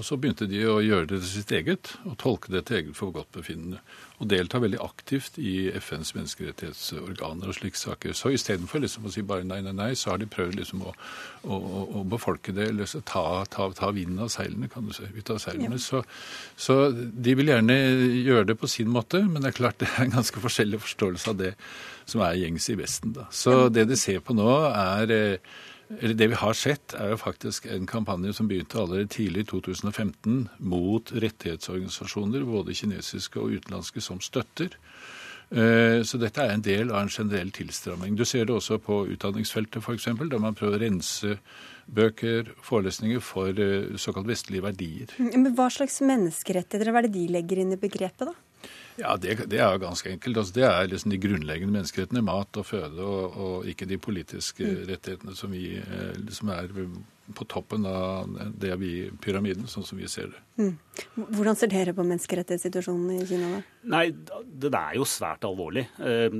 Og så begynte de å gjøre det til sitt eget, og tolke det til eget forgodtbefinnende. Og delta veldig aktivt i FNs menneskerettighetsorganer og slike saker. Så istedenfor liksom å si bare nei, nei, nei, så har de prøvd liksom å, å, å befolke det, eller så ta, ta, ta vinden av seilene, kan du si. Ut av seilene. Ja. Så, så, de vil gjerne gjøre det på sin måte, men det er klart det er en ganske forskjellig forståelse av det som er gjengs i Vesten. Da. Så det de ser på nå, er eh, eller Det vi har sett, er jo faktisk en kampanje som begynte allerede tidlig i 2015 mot rettighetsorganisasjoner, både kinesiske og utenlandske, som støtter. Eh, så dette er en del av en generell tilstramming. Du ser det også på utdanningsfeltet f.eks., der man prøver å rense bøker, forelesninger for eh, såkalt vestlige verdier. Men Hva slags menneskerettigheter hva er det de legger inn i begrepet, da? Ja, det, det, er jo ganske enkelt. Altså, det er liksom de grunnleggende menneskerettene, mat og føde, og, og ikke de politiske mm. rettighetene som vi liksom er på toppen av det vi pyramiden, sånn som vi ser det. Mm. Hvordan ser dere på menneskerettighetssituasjonen i Kina? da? Nei, Det er jo svært alvorlig. Eh,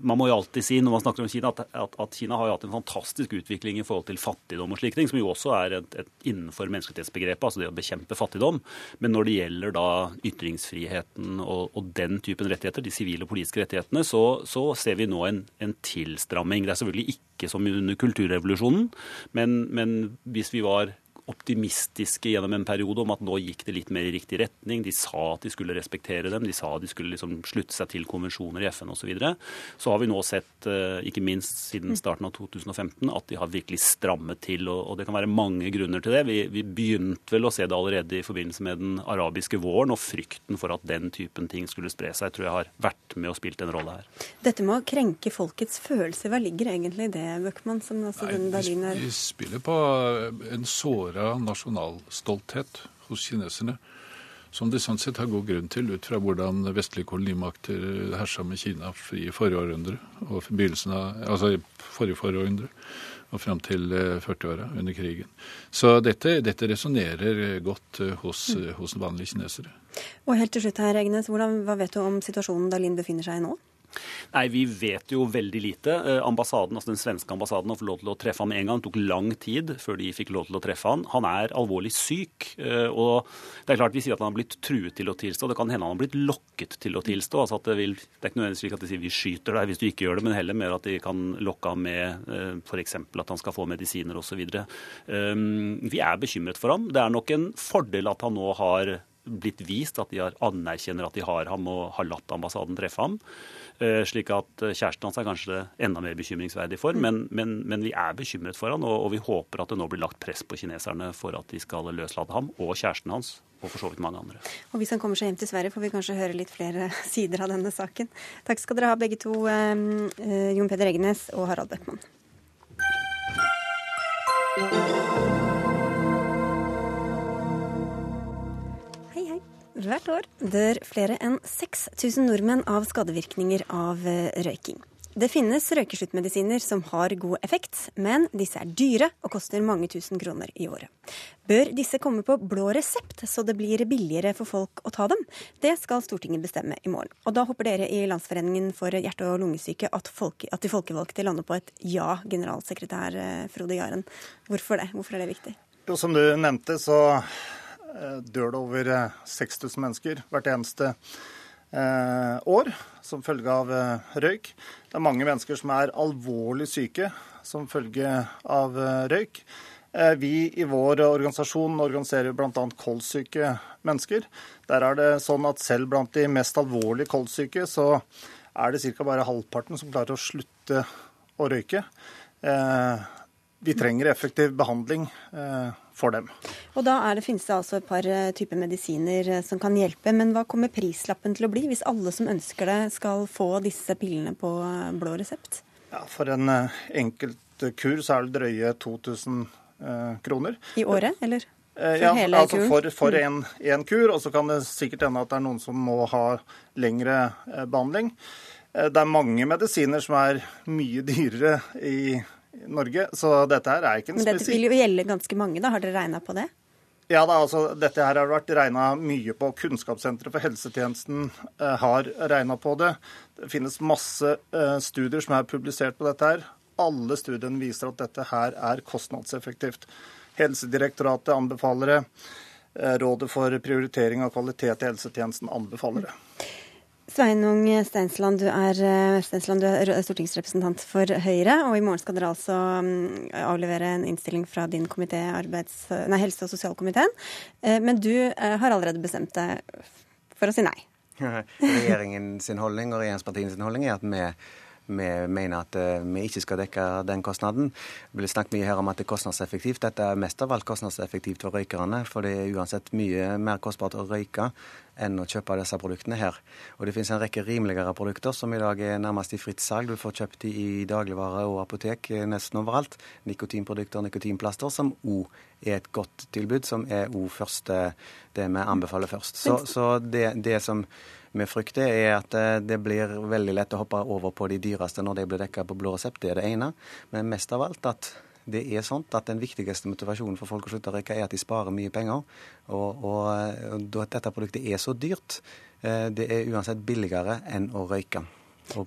man må jo alltid si når man snakker om Kina, at, at, at Kina har jo hatt en fantastisk utvikling i forhold til fattigdom og slike ting, som jo også er et, et innenfor menneskerettighetsbegrepet, altså det å bekjempe fattigdom. Men når det gjelder da ytringsfriheten og, og den typen rettigheter, de sivile og politiske rettighetene, så, så ser vi nå en, en tilstramming. Det er selvfølgelig ikke som under kulturrevolusjonen, men, men hvis vi var optimistiske gjennom en periode om at nå gikk det litt mer i riktig retning. De sa at de skulle respektere dem, de sa at de skulle liksom slutte seg til konvensjoner i FN osv. Så, videre. så har vi nå sett, eh, ikke minst siden mm. starten av 2015, at de har virkelig strammet til. Og, det kan være mange grunner til det. Vi, vi begynte vel å se det allerede i forbindelse med den arabiske våren, og frykten for at den typen ting skulle spre seg, tror jeg har vært med og spilt en rolle her. Dette med å krenke folkets følelser, hva ligger egentlig i det, Bøckmann? Som altså Nei, den vi, vi spiller på en sår såra nasjonalstolthet hos kineserne. Som de sånn sett har god grunn til, ut fra hvordan vestlige kolonimakter hersa med Kina i forrige århundre, og begynnelsen av, altså forrige forrige århundre og fram til 40-åra eh, under krigen. Så dette, dette resonnerer godt eh, hos, mm. hos vanlige kinesere. Og helt til slutt her, Egnes, hvordan, Hva vet du om situasjonen Dalin befinner seg i nå? Nei, Vi vet jo veldig lite. Eh, ambassaden, altså Den svenske ambassaden har fått lov til å treffe ham en gang. Det tok lang tid før de fikk lov til å treffe han. Han er alvorlig syk. Eh, og det er klart Vi sier at han har blitt truet til å tilstå. Det kan hende han har blitt lokket til å tilstå. altså at Det, vil, det er ikke nødvendigvis slik at de sier vi skyter deg hvis du ikke gjør det, men heller mer at de kan lokke ham med eh, f.eks. at han skal få medisiner osv. Vi er bekymret for ham. Det er nok en fordel at han nå har blitt vist at de har anerkjenner at de har ham og har latt ambassaden treffe ham. Eh, slik at eh, kjæresten hans er kanskje enda mer bekymringsverdig for. Men, men, men vi er bekymret for han, og, og, vi håper at det nå blir lagt press på kineserne for at de skal løslate ham og kjæresten hans. Og for så vidt mange andre. Og Hvis han kommer seg hjem til Sverige, får vi kanskje høre litt flere sider av denne saken. Takk skal dere ha begge to, eh, Jon Peder Egenes og Harald Bøckmann. Hvert år dør flere enn 6000 nordmenn av skadevirkninger av eh, røyking. Det finnes røykesluttmedisiner som har god effekt, men disse er dyre og koster mange tusen kroner i året. Bør disse komme på blå resept, så det blir billigere for folk å ta dem? Det skal Stortinget bestemme i morgen. Og da håper dere i Landsforeningen for hjerte- og lungesyke at, folk, at de folkevalgte lander på et ja, generalsekretær eh, Frode Jaren. Hvorfor det? Hvorfor er det viktig? Jo, som du nevnte, så dør det over 6000 eh, mennesker hvert eneste eh, år som følge av røyk. Det er mange mennesker som er alvorlig syke som følge av røyk. Vi i vår organisasjon organiserer bl.a. kolssyke mennesker. Der er det sånn at selv blant de mest alvorlig kolssyke, så er det ca. bare halvparten som klarer å slutte å røyke. Vi trenger effektiv behandling for dem. Og Da er det, finnes det altså et par eh, typer medisiner eh, som kan hjelpe. Men hva kommer prislappen til å bli hvis alle som ønsker det, skal få disse pillene på eh, blå resept? Ja, For en enkelt kur så er det drøye 2000 kroner. I året, eller? For ja, altså? For, for en, en, kur, og så kan det sikkert hende at det er noen som må ha lengre behandling. Det er mange medisiner som er mye dyrere i Norge. Så dette her er ikke en spesiell Men dette vil jo gjelde ganske mange, da. Har dere regna på det? Ja, da, altså, Dette her har vært regna mye på. Kunnskapssenteret for helsetjenesten eh, har regna på det. Det finnes masse eh, studier som er publisert på dette. her. Alle studiene viser at dette her er kostnadseffektivt. Helsedirektoratet anbefaler det. eh, Rådet for prioritering av kvalitet i helsetjenesten anbefaler det. Sveinung Steinsland, du er, Steinsland, du er stortingsrepresentant for Høyre, og i morgen skal dere altså mm, avlevere en innstilling fra din komité, helse- og sosialkomiteen. Eh, men du eh, har allerede bestemt deg for å si nei. Regjeringen sin holdning og regjeringspartiene sin holdning er at vi vi mener at vi ikke skal dekke den kostnaden. Det blir snakket mye her om at det er kostnadseffektivt. Dette er mest av alt kostnadseffektivt for røykerne, for det er uansett mye mer kostbart å røyke enn å kjøpe disse produktene her. Og det finnes en rekke rimeligere produkter som i dag er nærmest i fritt salg. Du får kjøpt de i dagligvare og apotek eh, nesten overalt. Nikotinprodukter, nikotinplaster, som òg er et godt tilbud, som er òg første det vi anbefaler først. Så, så det, det, som vi frykter, er at eh, det blir veldig lett å hoppe over på de dyreste når de blir dekka på blå resept. Det er det ene. Men mest av alt at det er sånn at den viktigste motivasjonen for folk å slutte å røyke, er at de sparer mye penger. Og, og, og dette produktet er så dyrt. Eh, det er uansett billigere enn å røyke.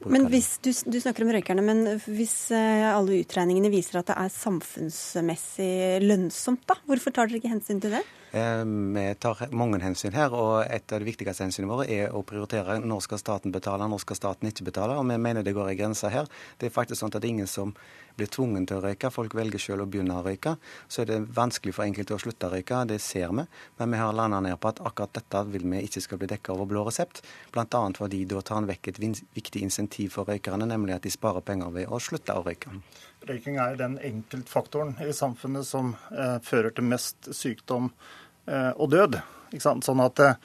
Men hvis, du, du, snakker om røykerne, men hvis eh, alle utregningene viser at det er samfunnsmessig lønnsomt, da, hvorfor tar dere ikke hensyn til det? Eh, vi tar mange hensyn her, og et av de viktigste hensynene våre er å prioritere når skal staten betale, når skal staten ikke betale. Og vi mener det går en grense her. Det er faktisk sånn at det er ingen som blir tvungen til å røyke. Folk velger selv å begynne å røyke. Så er det vanskelig for enkelte å slutte å røyke, det ser vi. Men vi har landa ned på at akkurat dette vil vi ikke skal bli dekka over blå resept. Bl.a. fordi da tar en vekk et viktig insentiv for røykerne, nemlig at de sparer penger ved å slutte å røyke. Røyking er den enkeltfaktoren i samfunnet som eh, fører til mest sykdom eh, og død. Sånn at eh,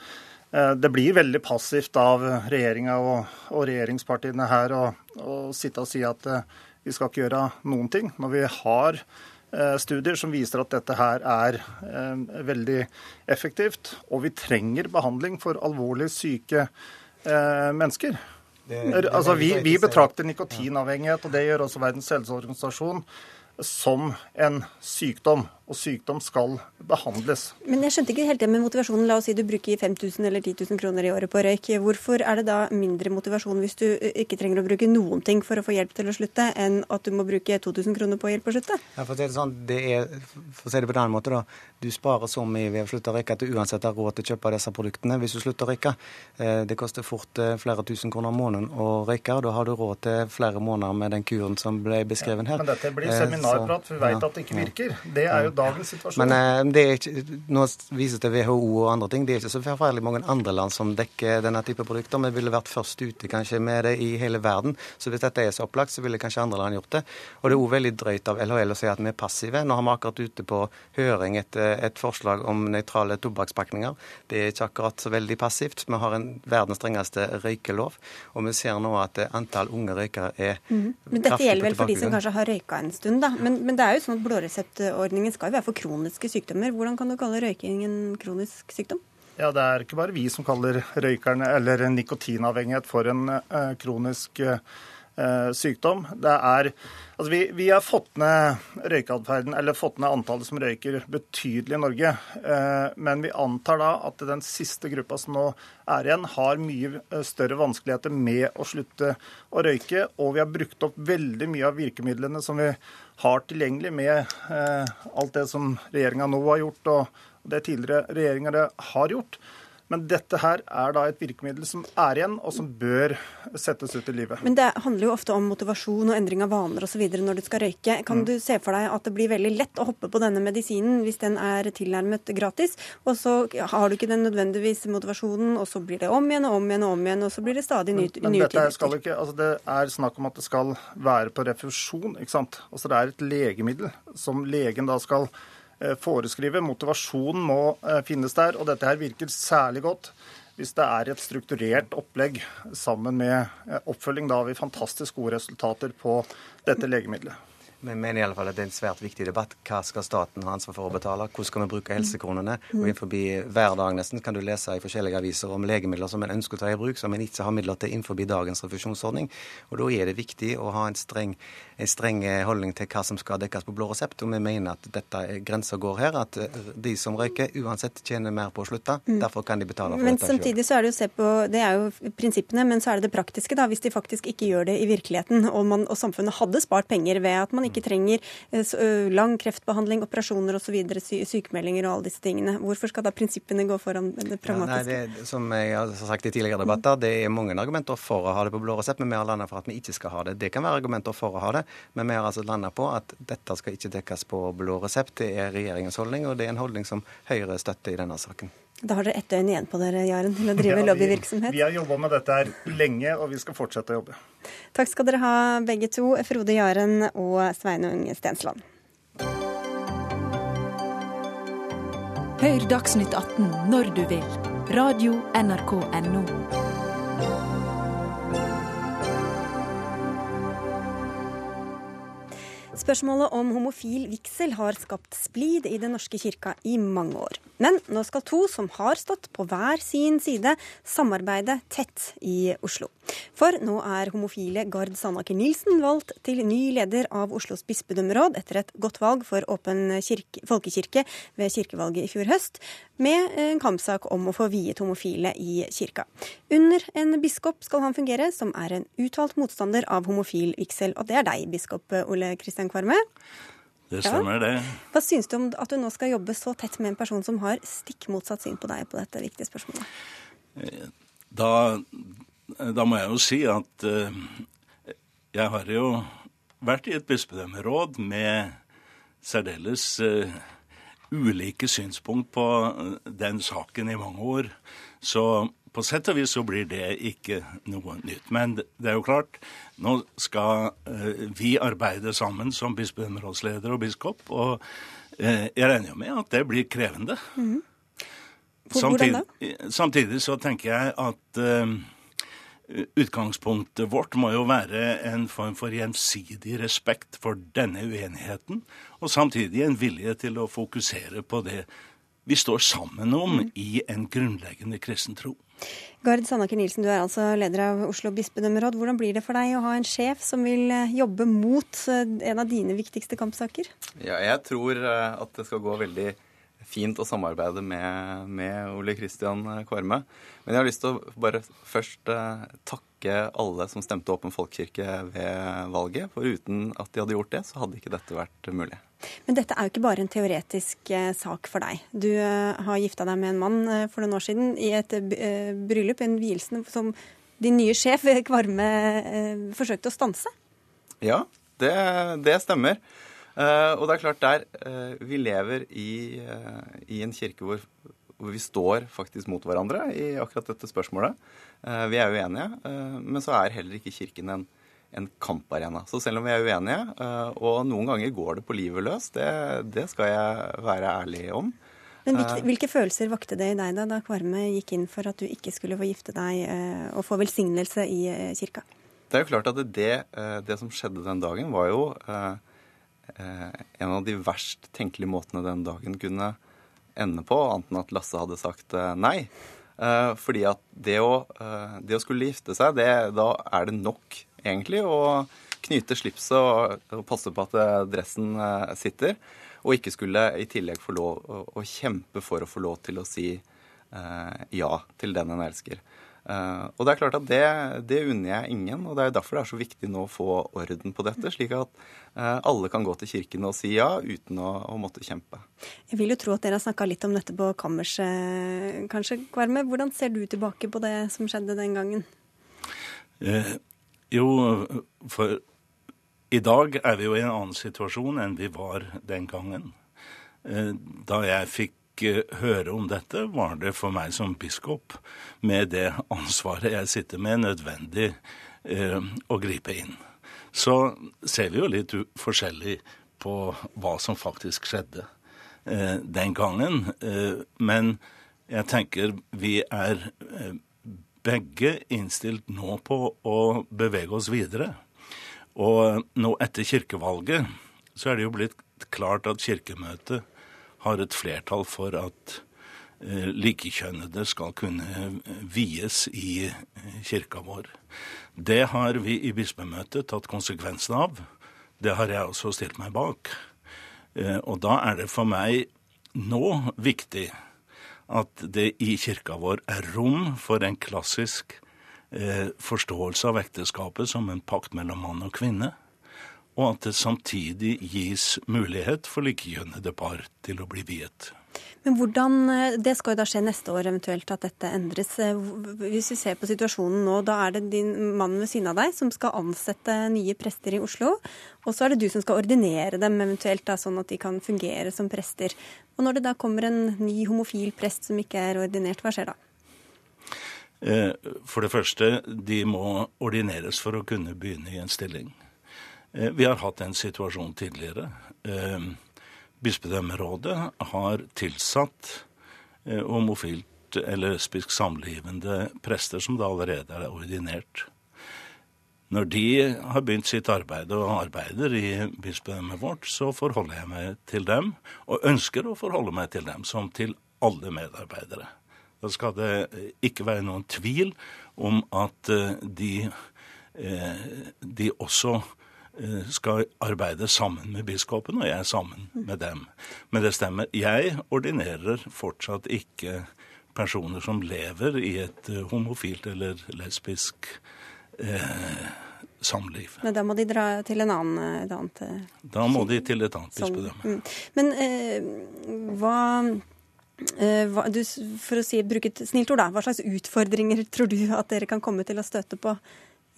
det blir veldig passivt av regjeringa og, og, regjeringspartiene her å, sitte og si at eh, vi skal ikke gjøre noen ting. Når vi har eh, studier som viser at dette her er eh, veldig effektivt, og vi trenger behandling for alvorlig syke mennesker. Det altså, vi, vi betrakter nikotinavhengighet, og det gjør også Verdens helseorganisasjon, som en sykdom og sykdom skal behandles. Men jeg skjønte ikke helt det med motivasjonen. La oss si du bruker 5000 eller 10 000 kroner i året på røyk. Hvorfor er det da mindre motivasjon hvis du ikke trenger å bruke noen ting for å få hjelp til å slutte, enn at du må bruke 2000 kroner på hjelp å slutte? Ja, for, å si det sånn, det er, for å si det på den måten, da. Du sparer så mye ved å slutte å røyke at du uansett har råd til å kjøpe disse produktene hvis du slutter å røyke. Eh, det koster fort eh, flere tusen kroner om måneden å røyke, og da har du råd til flere måneder med den kuren som ble beskrevet her. Ja, men dette blir seminarprat, for vi vet ja. at det ikke virker. Det er jo dagens situasjon. Men Eh, det er ikke, nå vises det WHO og andre ting. Det er ikke så forferdelig mange andre land som dekker denne type produkter. Vi ville vært først ute kanskje med det i hele verden. Så hvis dette er så opplagt, så ville kanskje andre land gjort det. Og det er òg veldig drøyt av LHL å si at vi er passive. Nå har vi akkurat ute på høring et, et forslag om nøytrale tobakkspakninger. Det er ikke akkurat så veldig passivt. Vi har en verdens strengeste røykelov, og vi ser nå at antall unge røykere er mm. Men Dette gjelder vel for de som kanskje har røyka en stund, da. Men, men det er jo sånn at blåreseptordningen skal jo være for kroniske sykdommer. Hvordan kan du kalle røyking en kronisk sykdom? Ja, Det er ikke bare vi som kaller røykerne eller nikotinavhengighet for en uh, kronisk uh, sykdom. Det er, altså vi, vi, har fått ned røykeatferden, eller fått ned antallet som røyker betydelig i Norge. Uh, men vi antar da at den siste gruppa som nå er igjen, har mye større vanskeligheter med å slutte å røyke. Og vi har brukt opp veldig mye av virkemidlene som vi har tilgjengelig med eh, alt det som regjeringa nå har gjort, og det tidligere regjeringer har gjort. Men dette her er da et virkemiddel som er igjen, og som bør settes ut i livet. Men det handler jo ofte om motivasjon og endring av vaner osv. når du skal røyke. Kan mm. du se for deg at det blir veldig lett å hoppe på denne medisinen hvis den er tilnærmet gratis, og så har du ikke den nødvendigvis motivasjonen, og så blir det om igjen og om igjen og om igjen, og så blir det stadig nye. Men, men dette skal ikke, altså det er snakk om at det skal være på refusjon, ikke sant. Altså det er et legemiddel som legen da skal foreskrive. Motivasjonen må eh, finnes der, og dette her virker særlig godt hvis det er et strukturert opplegg sammen med eh, oppfølging. Da har vi fantastisk gode resultater på dette legemiddelet. Vi mener i alle fall at det er en svært viktig debatt. Hva skal staten ha ansvar for å betale? Hvordan skal vi bruke helsekronene? Og innenfor hver dag nesten kan du lese i forskjellige aviser om legemidler som en ønsker å ta i bruk, som en ikke har midler til innenfor dagens refusjonsordning. Og da er det viktig å ha en streng, en streng holdning til hva som skal dekkes på blå resept. Og vi mener at dette grensa går her, at de som røyker uansett tjener mer på å slutte. Mm. Derfor kan de betale for men dette samtidig så er det jo se på, det er jo prinsippene, men så er det det praktiske, da. Hvis de faktisk ikke gjør det i virkeligheten, og, man, og samfunnet hadde spart penger ved at man ikke ikke trenger lang kreftbehandling, operasjoner osv., sy sykemeldinger og alle disse tingene. Hvorfor skal da prinsippene gå foran det pragmatiske? Ja, nei, det, som jeg har sagt i tidligere debatter, det er mange argumenter for å ha det på blå resept, men vi har landet for at vi ikke skal ha det. Det kan være argumenter for å ha det, men vi har altså landet på at dette skal ikke dekkes på blå resept. Det er regjeringens holdning, og det er en holdning som Høyre støtter i denne saken. Da har dere ett døgn igjen på dere, Jaren, til å drive ja, lobbyvirksomhet. Vi, vi har jobba med dette her lenge, og vi skal fortsette å jobbe. Takk skal dere ha begge to, Frode Jaren og Sveinung Stensland. Hør Dagsnytt 18 når du vil. Radio NRK Radio.nrk.no. Spørsmålet om homofil vigsel har skapt splid i Den norske kirka i mange år. Men nå skal to som har stått på hver sin side, samarbeide tett i Oslo. For nå er homofile Gard Sandaker Nilsen valgt til ny leder av Oslos bispedømmeråd etter et godt valg for åpen kirke, folkekirke ved kirkevalget i fjor høst, med en kampsak om å få viet homofile i kirka. Under en biskop skal han fungere, som er en uttalt motstander av homofil vigsel. Og det er deg, biskop Ole Kristian Kvarme. Det stemmer, ja. det. Hva syns du om at du nå skal jobbe så tett med en person som har stikk motsatt syn på deg på dette viktige spørsmålet? Eh, da, da må jeg jo si at uh, jeg har jo vært i et bispedømmeråd med særdeles uh, ulike synspunkt på den saken i mange år. Så på sett og vis så blir det ikke noe nytt. Men det er jo klart, nå skal uh, vi arbeide sammen som bispedømmerådsleder og biskop. Og uh, jeg regner jo med at det blir krevende. Mm. Samtidig, samtidig, så tenker jeg at utgangspunktet vårt må jo være en form for gjensidig respekt for denne uenigheten, og samtidig en vilje til å fokusere på det vi står sammen om mm. i en grunnleggende kristen tro. Gard Sandaker Nilsen, du er altså leder av Oslo bispedømmeråd. Hvordan blir det for deg å ha en sjef som vil eh, jobbe mot eh, en av dine viktigste kampsaker? Ja, jeg tror eh, at det skal gå veldig fint å samarbeide med, med Ole Kristian Kvarme. Men jeg har lyst til å bare først takke alle som stemte Åpen folkekirke ved valget. For uten at de hadde gjort det, så hadde ikke dette vært mulig. Men dette er jo ikke bare en teoretisk eh, sak for deg. Du eh, har gifta deg med en mann eh, for noen år siden i et bryllup, en vielse som din nye sjef Kvarme forsøkte å stanse. Ja, det, det stemmer. Og det er klart der Vi lever i, i en kirke hvor, hvor, vi står faktisk mot hverandre i akkurat dette spørsmålet. vi er uenige, men så er heller ikke Kirken en, en kamparena. Så selv om vi er uenige, eh, og noen ganger går det på livet løs, det, det skal jeg være ærlig om. Men hvilke, eh, hvilke, følelser vakte det i deg da, da Kvarme gikk inn for at du ikke skulle få gifte deg eh, og få velsignelse i kirka? Det er jo klart at det, det som skjedde den dagen, var jo en av de verst tenkelige måtene den dagen kunne ende på, annet enn at Lasse hadde sagt nei. Fordi at det å, det å skulle gifte seg, det, da er det nok egentlig, å knyte slipset og, og passe på at eh, dressen eh, sitter. Og ikke skulle i tillegg få lov å, å kjempe for å få lov til å si eh, ja til den en elsker. Uh, og det er klart at det, det unner jeg ingen, og det er derfor det er så viktig nå å få orden på dette, slik at uh, alle kan gå til kirken og si ja uten å, å måtte kjempe. Jeg vil jo tro at dere har snakka litt om dette på kammerset, kanskje, Kvarme. Hvordan ser du tilbake på det som skjedde den gangen? Eh, jo, for i dag er vi jo i en annen situasjon enn vi var den gangen. Eh, da jeg fikk eh, høre om dette, var det for meg som biskop, med det ansvaret jeg sitter med, nødvendig eh, å gripe inn. Så ser vi jo litt forskjellig på hva som faktisk skjedde den gangen. Men jeg tenker vi er begge innstilt nå på å bevege oss videre. Og nå etter kirkevalget så er det jo blitt klart at Kirkemøtet har et flertall for at eh, likekjønnede skal kunne eh, vies i eh, kirka vår. Det har vi i bispemøtet tatt konsekvensen av. Det har jeg også stilt meg bak. Og da er det for meg nå viktig at det i kirka vår er rom for en klassisk forståelse av ekteskapet som en pakt mellom mann og kvinne. Og at det samtidig gis mulighet for likekjønnede par til å bli viet. Men hvordan, eh, Det skal jo da skje neste år eventuelt at dette endres. Eh, Hvis vi ser på situasjonen nå, da er det din mann ved siden av deg som skal ansette nye prester i Oslo. Og så er det du som skal ordinere dem eventuelt, da, sånn at de kan fungere som prester. Og når det da kommer en ny homofil prest som ikke er ordinert, hva skjer da? Eh, For det første, de må ordineres for å kunne begynne i en stilling. Eh, Vi har hatt en situasjon tidligere. Eh, Bispedømmerådet har tilsatt eh, homofilt eller lesbisk samlivende prester som da allerede er ordinert. Når de har begynt sitt arbeid og arbeider i bispedømmet vårt, så forholder jeg meg til dem, og ønsker å forholde meg til dem som til alle medarbeidere. Da skal det ikke være noen tvil om at de, de også skal arbeide sammen med biskopen, og jeg sammen med dem. Men det stemmer. Jeg ordinerer fortsatt ikke personer som lever i et eh, homofilt eller lesbisk eh, samliv. Men da må de dra til en annen, et annet eh, Da må de til et annet bispedømme. mm. Men eh, hva, eh, hva du, For å si, bruke et snilt ord, da. Hva slags utfordringer tror du at dere kan komme til å støte på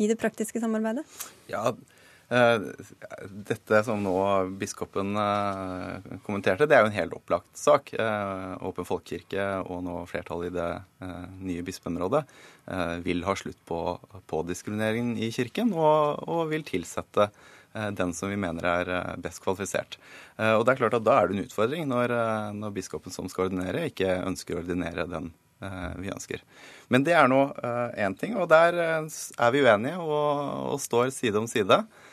i det praktiske samarbeidet? Ja, eh, dette som nå biskopen eh, kommenterte, det er jo en helt opplagt sak. Eh, Åpen folkekirke og nå flertallet i det eh, nye bispemrådet eh, vil ha slutt på, på diskrimineringen i kirken, og, og vil tilsette eh, den som vi mener er eh, best kvalifisert. Eh, Og det er klart at Da er det en utfordring når, eh, når biskopen som skal ordinere, ikke ønsker å ordinere den eh, vi ønsker. Men det er nå én ting, og der eh, er vi uenige og, og står side om side eh,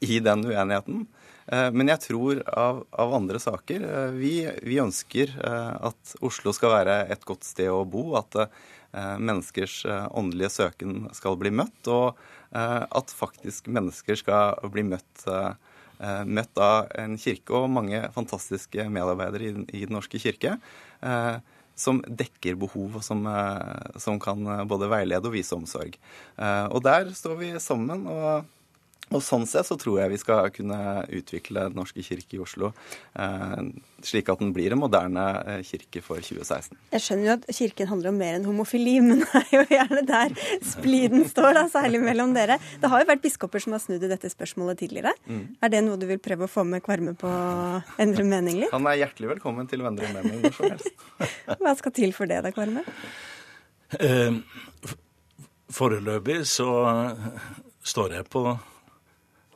i den uenigheten. Eh, Men jeg tror av, av andre saker eh, vi, vi ønsker eh, at Oslo skal være et godt sted å bo, at eh, menneskers eh, åndelige søken skal bli møtt, og eh, at faktisk mennesker skal bli møtt eh, eh, møtt av en kirke og mange fantastiske medarbeidere i, i Den norske kirke. eh, som dekker behov, og som, eh, som kan eh, både veilede og vise omsorg. Eh, Og der står vi sammen. og og sånn sett så tror jeg vi skal kunne utvikle Den norske kirke i Oslo eh, slik at den blir en moderne eh, kirke for 2016. Jeg skjønner jo at kirken handler om mer enn homofili, men det er jo gjerne der spliden står, da, særlig mellom dere. Det har jo vært biskoper som har snudd i dette spørsmålet tidligere. Mm. Er det noe du vil prøve å få med Kvarme på å endre mening litt? Han er hjertelig velkommen til å endre mening når som helst. Hva skal til for det da, Kvarme? Eh, Foreløpig så står jeg på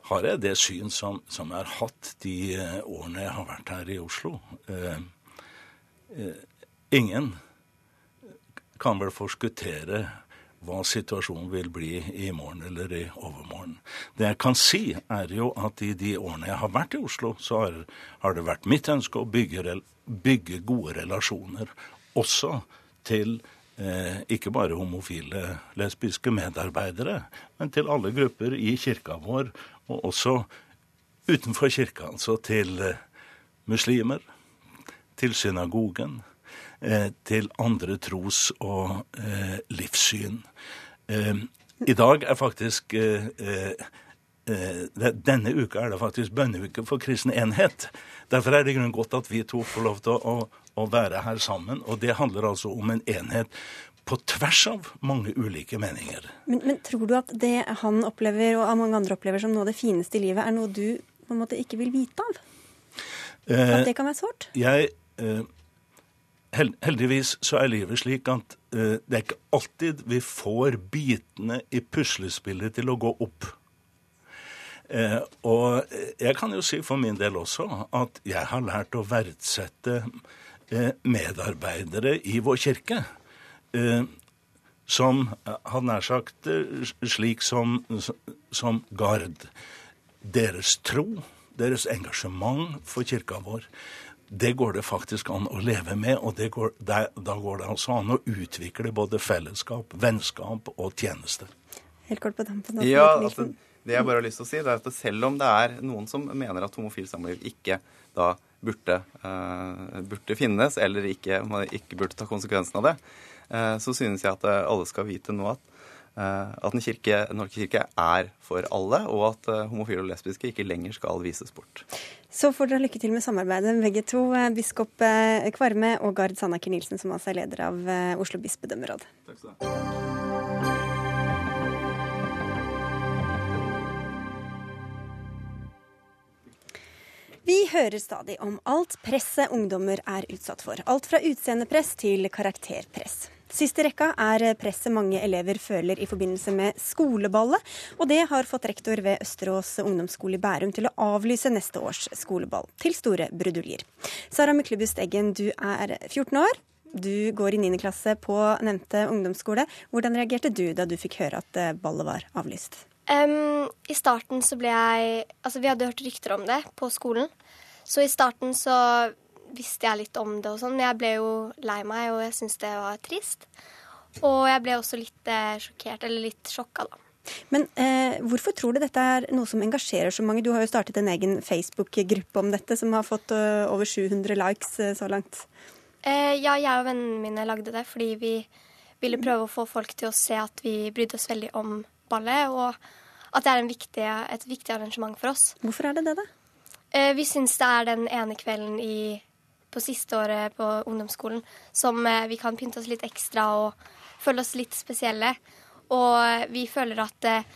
Har jeg det syn som, som jeg har hatt de eh, årene jeg har vært her i Oslo. Eh, eh, ingen kan vel forskuttere hva situasjonen vil bli i morgen eller i overmorgen. Det jeg kan si, er jo at i de årene jeg har vært i Oslo, så har, har det vært mitt ønske å bygge, bygge gode relasjoner også til eh, ikke bare homofile lesbiske medarbeidere, men til alle grupper i kirka vår, og også utenfor kirka, altså til eh, muslimer, til synagogen, eh, til andre tros- og eh, livssyn. I dag er faktisk Denne uka er det faktisk bønneuke for kristen enhet. Derfor er det i godt at vi to får lov til å, å være her sammen. Og det handler altså om en enhet på tvers av mange ulike meninger. Men, men tror du at det han opplever, og mange andre opplever som noe av det fineste i livet, er noe du på en måte ikke vil vite av? Eh, At det kan være sårt? Jeg eh, Heldigvis så er livet slik at eh, det er ikke alltid vi får bitene i puslespillet til å gå opp. Og jeg kan jo si for min del også at jeg har lært å verdsette medarbeidere i vår kirke. Eh, som eh, hadde nær sagt eh, slik som, som Gard. Deres tro, deres engasjement for kirka vår, det går det faktisk an å leve med. Og det går, der, da går det altså an å utvikle både fellesskap, vennskap og tjeneste. Helt kort på dem på Ja, altså, det jeg bare har lyst til å si, det er at selv om det er noen som mener at homofil samliv ikke da burde, uh, burde finnes, eller ikke, man ikke burde ta konsekvensen av det, så synes jeg at eh, alle skal vite nå at eh, at Den kirke, Norge kirke er for alle, og at eh, homofile og lesbiske ikke lenger skal vises bort. Så får dere lykke til med samarbeidet, begge to. eh, Biskop eh, Kvarme og Gard Sandaker Nilsen, som altså er leder av eh, Oslo bispedømmeråd. Takk skal du ha. Vi hører stadig om alt presset ungdommer er utsatt for. Alt fra utseendepress til karakterpress. Sist i rekka er presset mange elever føler i forbindelse med skoleballet, og det har fått rektor ved Østerås ungdomsskole i Bærum til å avlyse neste års skoleball, til store bruduljer. Sara Myklebust Eggen, du er 14 år. Du går i 9. klasse på nevnte ungdomsskole. Hvordan reagerte du da du fikk høre at eh, ballet var avlyst? Um, I starten så ble jeg Altså, vi hadde hørt rykter om det på skolen. Så i starten så visste jeg litt om det og sånn, men jeg ble jo lei meg, og jeg syntes det var trist. Og jeg ble også litt eh, sjokkert, eller litt sjokka, da. Men eh, hvorfor tror du dette er noe som engasjerer så mange? Du har jo startet en egen Facebook-gruppe om dette, som har fått uh, over 700 likes uh, så langt. Eh, ja, jeg og vennene mine lagde det fordi vi ville prøve å få folk til å se at vi brydde oss veldig om ballet, og at det er en viktig, et viktig arrangement for oss. Hvorfor er det det, da? Eh, vi syns det er den ene kvelden i, på siste året på ungdomsskolen som eh, vi kan pynte oss litt ekstra og føle oss litt spesielle. Og vi føler at eh,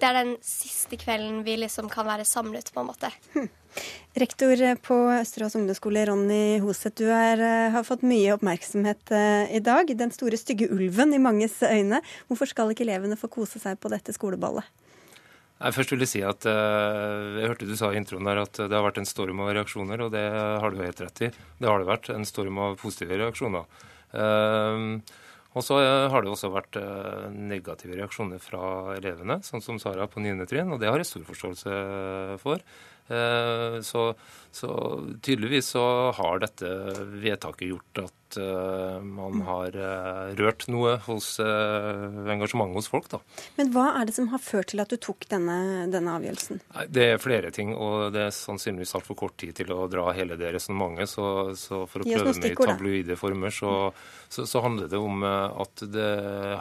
det er den siste kvelden vi liksom kan være samlet, på en måte. Rektor på Østerås ungdomsskole, Ronny Hoseth, du er, eh, har fått mye oppmerksomhet i dag. Den store stygge ulven i manges øyne. Hvorfor skal ikke elevene få kose seg på dette skoleballet? Nei, først vil jeg si at eh, Jeg hørte du sa i introen der at det har vært en storm av reaksjoner, og det har du helt rett i. Det har det vært. En storm av positive reaksjoner. Eh, og så har det også vært eh, negative reaksjoner fra elevene, sånn som Sara på 9. trinn, og det har jeg stor forståelse for. Eh, Så, så tydeligvis så har dette vedtaket gjort at uh, man har uh, rørt noe hos uh, engasjementet hos folk, da. Men hva er det som har ført til at du tok denne, denne avgjørelsen? Nei, Det er flere ting, og det er sannsynligvis altfor kort tid til å dra hele det resonnementet. Så, så for å prøve med i tabloide former, så, så, så handler det om eh, at det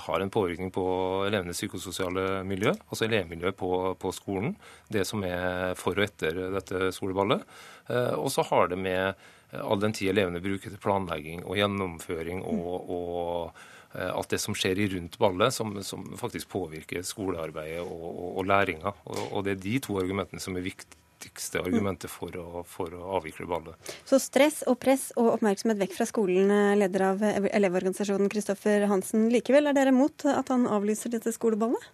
har en påvirkning på elevenes psykososiale miljø, altså elevmiljøet på, på skolen, det som er for og etter dette skoleballet. Eh, Og så har det med eh, all den tid elevene bruker til planlegging og gjennomføring og, og eh, alt det som skjer rundt ballet, som, som faktisk påvirker skolearbeidet og, og, og læringa. Og, og det er de to argumentene som er viktigste argumentet for å, for å avvikle ballet. Så stress og press og oppmerksomhet vekk fra skolen, leder av Elevorganisasjonen Kristoffer Hansen. Likevel er dere mot at han avlyser dette skoleballet?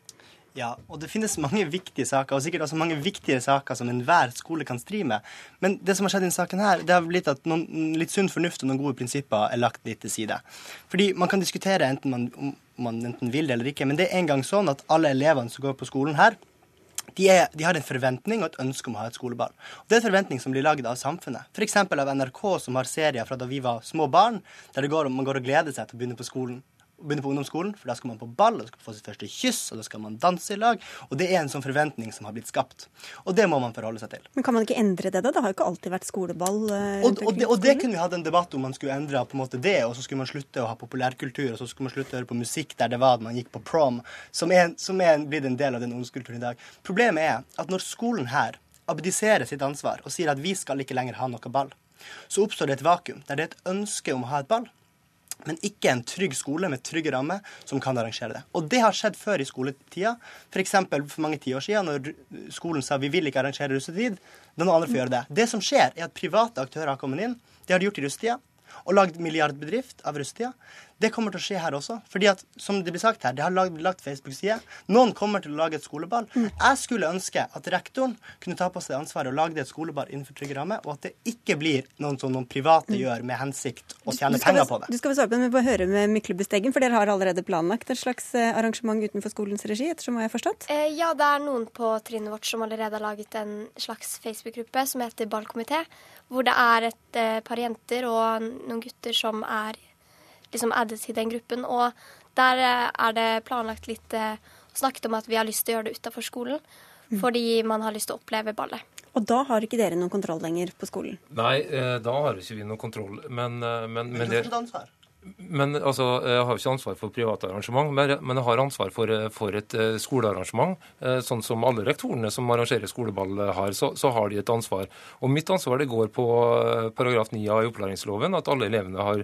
Ja, og det finnes mange viktige saker, og sikkert også mange viktige saker som enhver skole kan stri med. Men det som har skjedd i denne saken her, det har blitt at noen, litt sunn fornuft og noen gode prinsipper er lagt litt til side. Fordi man kan diskutere enten man, om man enten vil det eller ikke, men det er en gang sånn at alle elevene som går på skolen her, de, er, de har en forventning og et ønske om å ha et skoleball. Og Det er en forventning som blir lagd av samfunnet. F.eks. av NRK, som har serier fra da vi var små barn, der går, man går og gleder seg til å begynne på skolen begynne på ungdomsskolen, for da skal man på ball, og da skal man få sitt første kyss, og da skal man danse i lag. Og det er en sånn forventning som har blitt skapt. Og det må man forholde seg til. Men kan man ikke endre det, da? Det har jo ikke alltid vært skoleball. eh, Og, og, det, og det kunne vi hatt en debatt om man skulle endre på en måte det, og så skulle man slutte å ha populærkultur, og så skulle man slutte å høre på musikk der det var at man gikk på prom, som er, som er blitt en del av den ungdomskulturen i dag. Problemet er at når skolen her abdiserer sitt ansvar og sier at vi skal ikke lenger ha noe ball, så oppstår det et vakuum der det er et ønske om å ha et ball, men ikke en trygg skole med trygge rammer som kan arrangere det. Og det har skjedd før i skoletida. F.eks. For, for mange tiår siden, når skolen sa vi vil ikke arrangere russetid. Noen andre får gjøre det. Det som skjer, er at private aktører har kommet inn. Det har de gjort i russetida. Og lagd milliardbedrift av russetida. Det kommer til å skje her også. fordi at, som det blir sagt her, det har lagd, lagt Facebook-side. Noen kommer til å lage et skoleball. Jeg skulle ønske at rektoren kunne ta på seg ansvaret og lage et skoleball innenfor trygge rammer, og at det ikke blir noen som noen private gjør med hensikt å tjene penger på det. Du skal vel svare på det, men vi får høre med Myklebusteggen, for dere har allerede planlagt et slags eh, arrangement utenfor skolens regi, ettersom hva jeg har forstått? Eh, ja, det er noen på trinnet vårt som allerede har laget en slags Facebook-gruppe som heter Ballkomité, hvor det er et eh, par jenter og noen gutter som er liksom addet til den gruppen. Og der eh, er det planlagt litt eh, snakket om at vi har lyst til å gjøre det utafor skolen. Fordi man har lyst til å oppleve ballet. Og da har ikke dere noen kontroll lenger på skolen? Nei, eh, da har ikke vi noen kontroll. Men, men, Men men du det, fortsatt ansvar. Men altså, Jeg har ikke ansvar for private arrangement, men jeg har ansvar for, for et eh, skolearrangement. Eh, sånn som alle rektorene som arrangerer skoleball har, så, så, har de et ansvar. Og Mitt ansvar det går på eh, paragraf 9 av i opplæringsloven, at alle elevene har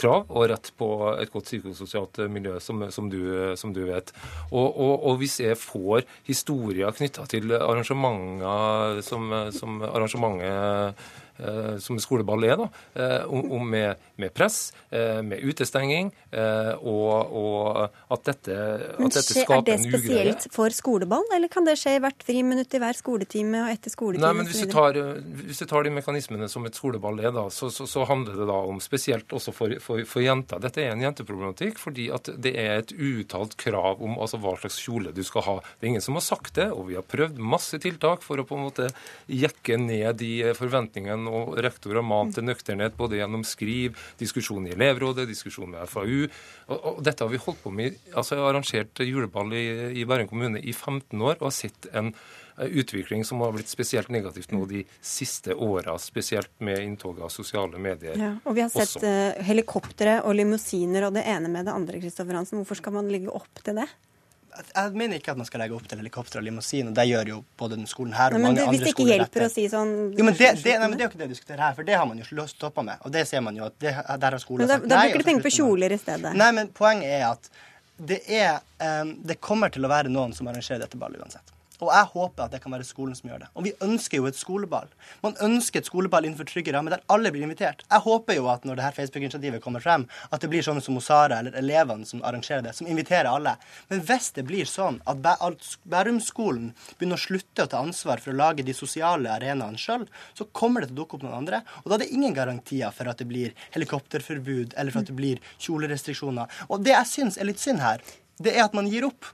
krav og rett på et godt psykososialt miljø, som, som, du, som du, vet. Og, og, og, hvis jeg får historier knytta til arrangementer som, som arrangementet Eh, som skoleball er, da, eh, om, med, med, press, eh, med utestenging, og, og at dette, at dette skaper en ugreie. Er det spesielt for skoleball, eller kan det skje hvert friminutt i hver skoletime og etter skoletime? Nei, men hvis du, tar, hvis du tar de mekanismene som et skoleball er, da, så, så, så handler det da om spesielt også for, for, for, jenter. Dette er en jenteproblematikk fordi at det er et uuttalt krav om altså, hva slags kjole du skal ha. Det er ingen som har sagt det, og vi har prøvd masse tiltak for å på en måte jekke ned de forventningene og rektor har mant til nøkternhet både gjennom skriv, diskusjon i elevrådet, diskusjon med FAU. Og, og dette har vi holdt på med. Altså, Jeg har arrangert juleball i, i Bærum kommune i 15 år og har sett en utvikling som har blitt spesielt negativt nå de siste åra, spesielt med inntoget av sosiale medier. Ja, og vi har sett uh, helikoptre og limousiner og det ene med det andre. Kristoffer Hansen. Hvorfor skal man ligge opp til det? Jeg mener ikke at man skal legge opp til helikopter og limousin. og Det gjør jo både den skolen her og nei, mange det, andre skoler. Hvis det ikke hjelper å si sånn jo, men det, det, nei, men det er jo ikke det vi diskuterer her, for det har man jo stoppa med. Og det ser man jo at det, der har skolen sagt nei. Da bruker du penger på kjoler i stedet. Nei, men poenget er at det er um, Det kommer til å være noen som arrangerer dette ballet uansett. Og jeg håper at det kan være skolen som gjør det. Og vi ønsker jo et skoleball. Man ønsker et skoleball innenfor trygge rammer der alle blir invitert. Jeg håper jo at når det her Facebook-initiativet kommer frem, at det blir sånne som Osara eller elevene som arrangerer det, som inviterer alle. Men hvis det blir sånn at Bærumsskolen begynner å slutte å ta ansvar for å lage de sosiale arenaene sjøl, så kommer det til å dukke opp noen andre. Og da er det ingen garantier for at det blir helikopterforbud eller for at det blir kjolerestriksjoner. Og det jeg syns er litt synd her, det er at man gir opp.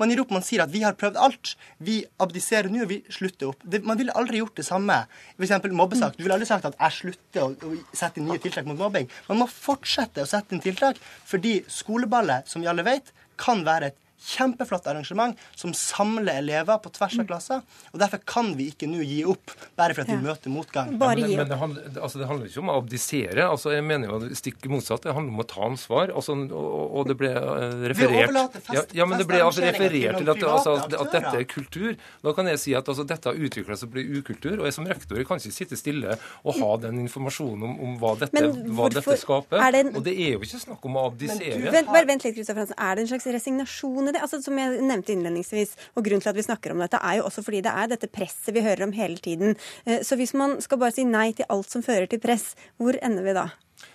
Man gir opp, man sier at vi har prøvd alt. Vi abdiserer nå, og vi slutter opp. Det, man ville aldri gjort det samme. F.eks. mobbesak. Du ville aldri sagt at jeg slutter å, å sette inn nye tiltak mot mobbing. Man må fortsette å sette inn tiltak, fordi skoleballet, som vi alle vet, kan være et kjempeflott arrangement som samler elever på tvers av klasser. Og Derfor kan vi ikke nå gi opp, bare fordi ja. vi møter motgang. Ja, men, men det, handler, altså det, handler, ikke om å abdisere. Altså jeg mener jo stikk motsatt. Det handler om å ta ansvar. Altså, og, og, det ble uh, referert fest, ja, ja, men det ble altså referert til at, altså, at, dette er kultur. Da kan jeg si at altså, dette har utvikla seg til å bli ukultur. Og jeg som rektor kan ikke sitte stille og ha den informasjonen om, om hva, dette, hva dette skaper. En... Og det er jo ikke snakk om å abdisere. Men, bare vent litt, Kristoffer Hansen. Er det en slags resignasjon i det? Altså, som jeg nevnte innledningsvis, og grunnen til at vi snakker om dette, er jo også fordi det er dette presset vi hører om hele tiden. Eh, så hvis man skal bare si nei til alt som fører til press, hvor ender vi da?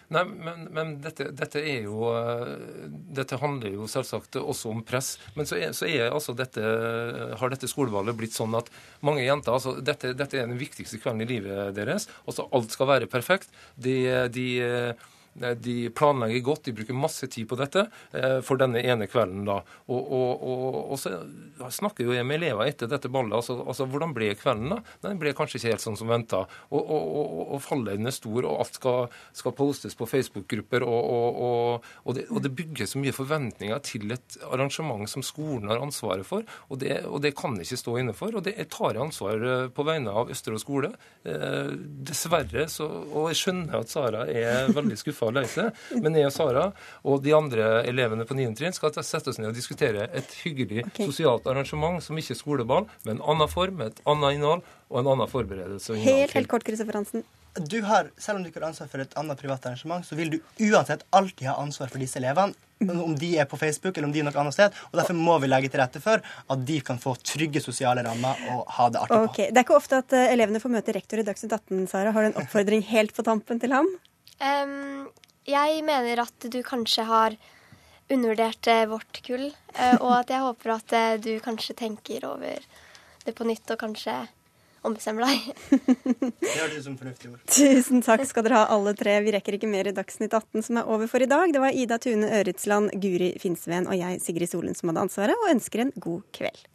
Nei, men, men dette, dette, er jo eh, Dette handler jo selvsagt også om press. Men så er, så er altså dette, har dette skolevalget blitt sånn at mange jenter altså dette, dette er den viktigste kvelden i livet deres. altså Alt skal være perfekt. De, de Eh, de planlegger godt, de bruker masse tid på dette eh, for denne ene kvelden. da. Og, og, og, og så snakker jo jeg med elever etter dette ballet. Altså, altså Hvordan ble kvelden? da? Den ble kanskje ikke helt sånn som venta. Og, og, fallhøyden er stor, og alt skal, skal postes på Facebook-grupper. Og, det, og, det, bygger så mye forventninger til et arrangement som skolen har ansvaret for. Og det, det kan ikke stå inne for. Og det, jeg tar ansvar eh, på vegne av Østerås skole. Eh, dessverre, så, og jeg skjønner at Sara er veldig skuffa å løse. Men jeg og Sara og de andre elevene på 9. trinn skal sette oss ned og diskutere et hyggelig okay. sosialt arrangement som ikke er skoleball, med en annen form, med et annet innhold og en annen forberedelse. Helt, helt kort, Kristoffer Hansen. Du har, selv om du ikke har ansvar for et annet privat arrangement, så vil du uansett alltid ha ansvar for disse elevene. Om de er på Facebook eller om de er noe annet sted. Og Derfor må vi legge til rette for at de kan få trygge sosiale rammer og ha det artig okay. på. Det er ikke ofte at uh, elevene får møte rektor i Dagsnytt 18, Sara. Har du en oppfordring helt på tampen til ham? Um, jeg mener at du kanskje har undervurdert eh, vårt kull, eh, og at jeg håper at eh, du kanskje tenker over det på nytt og kanskje ombestemmer deg. det hørtes ut som fornuftige ord. Tusen takk skal dere ha alle tre. Vi rekker ikke mer i Dagsnytt 18 som er over for i dag. Det var Ida Tune Øretsland, Guri Finnsveen og jeg, Sigrid Solund, som hadde ansvaret, og ønsker en god kveld.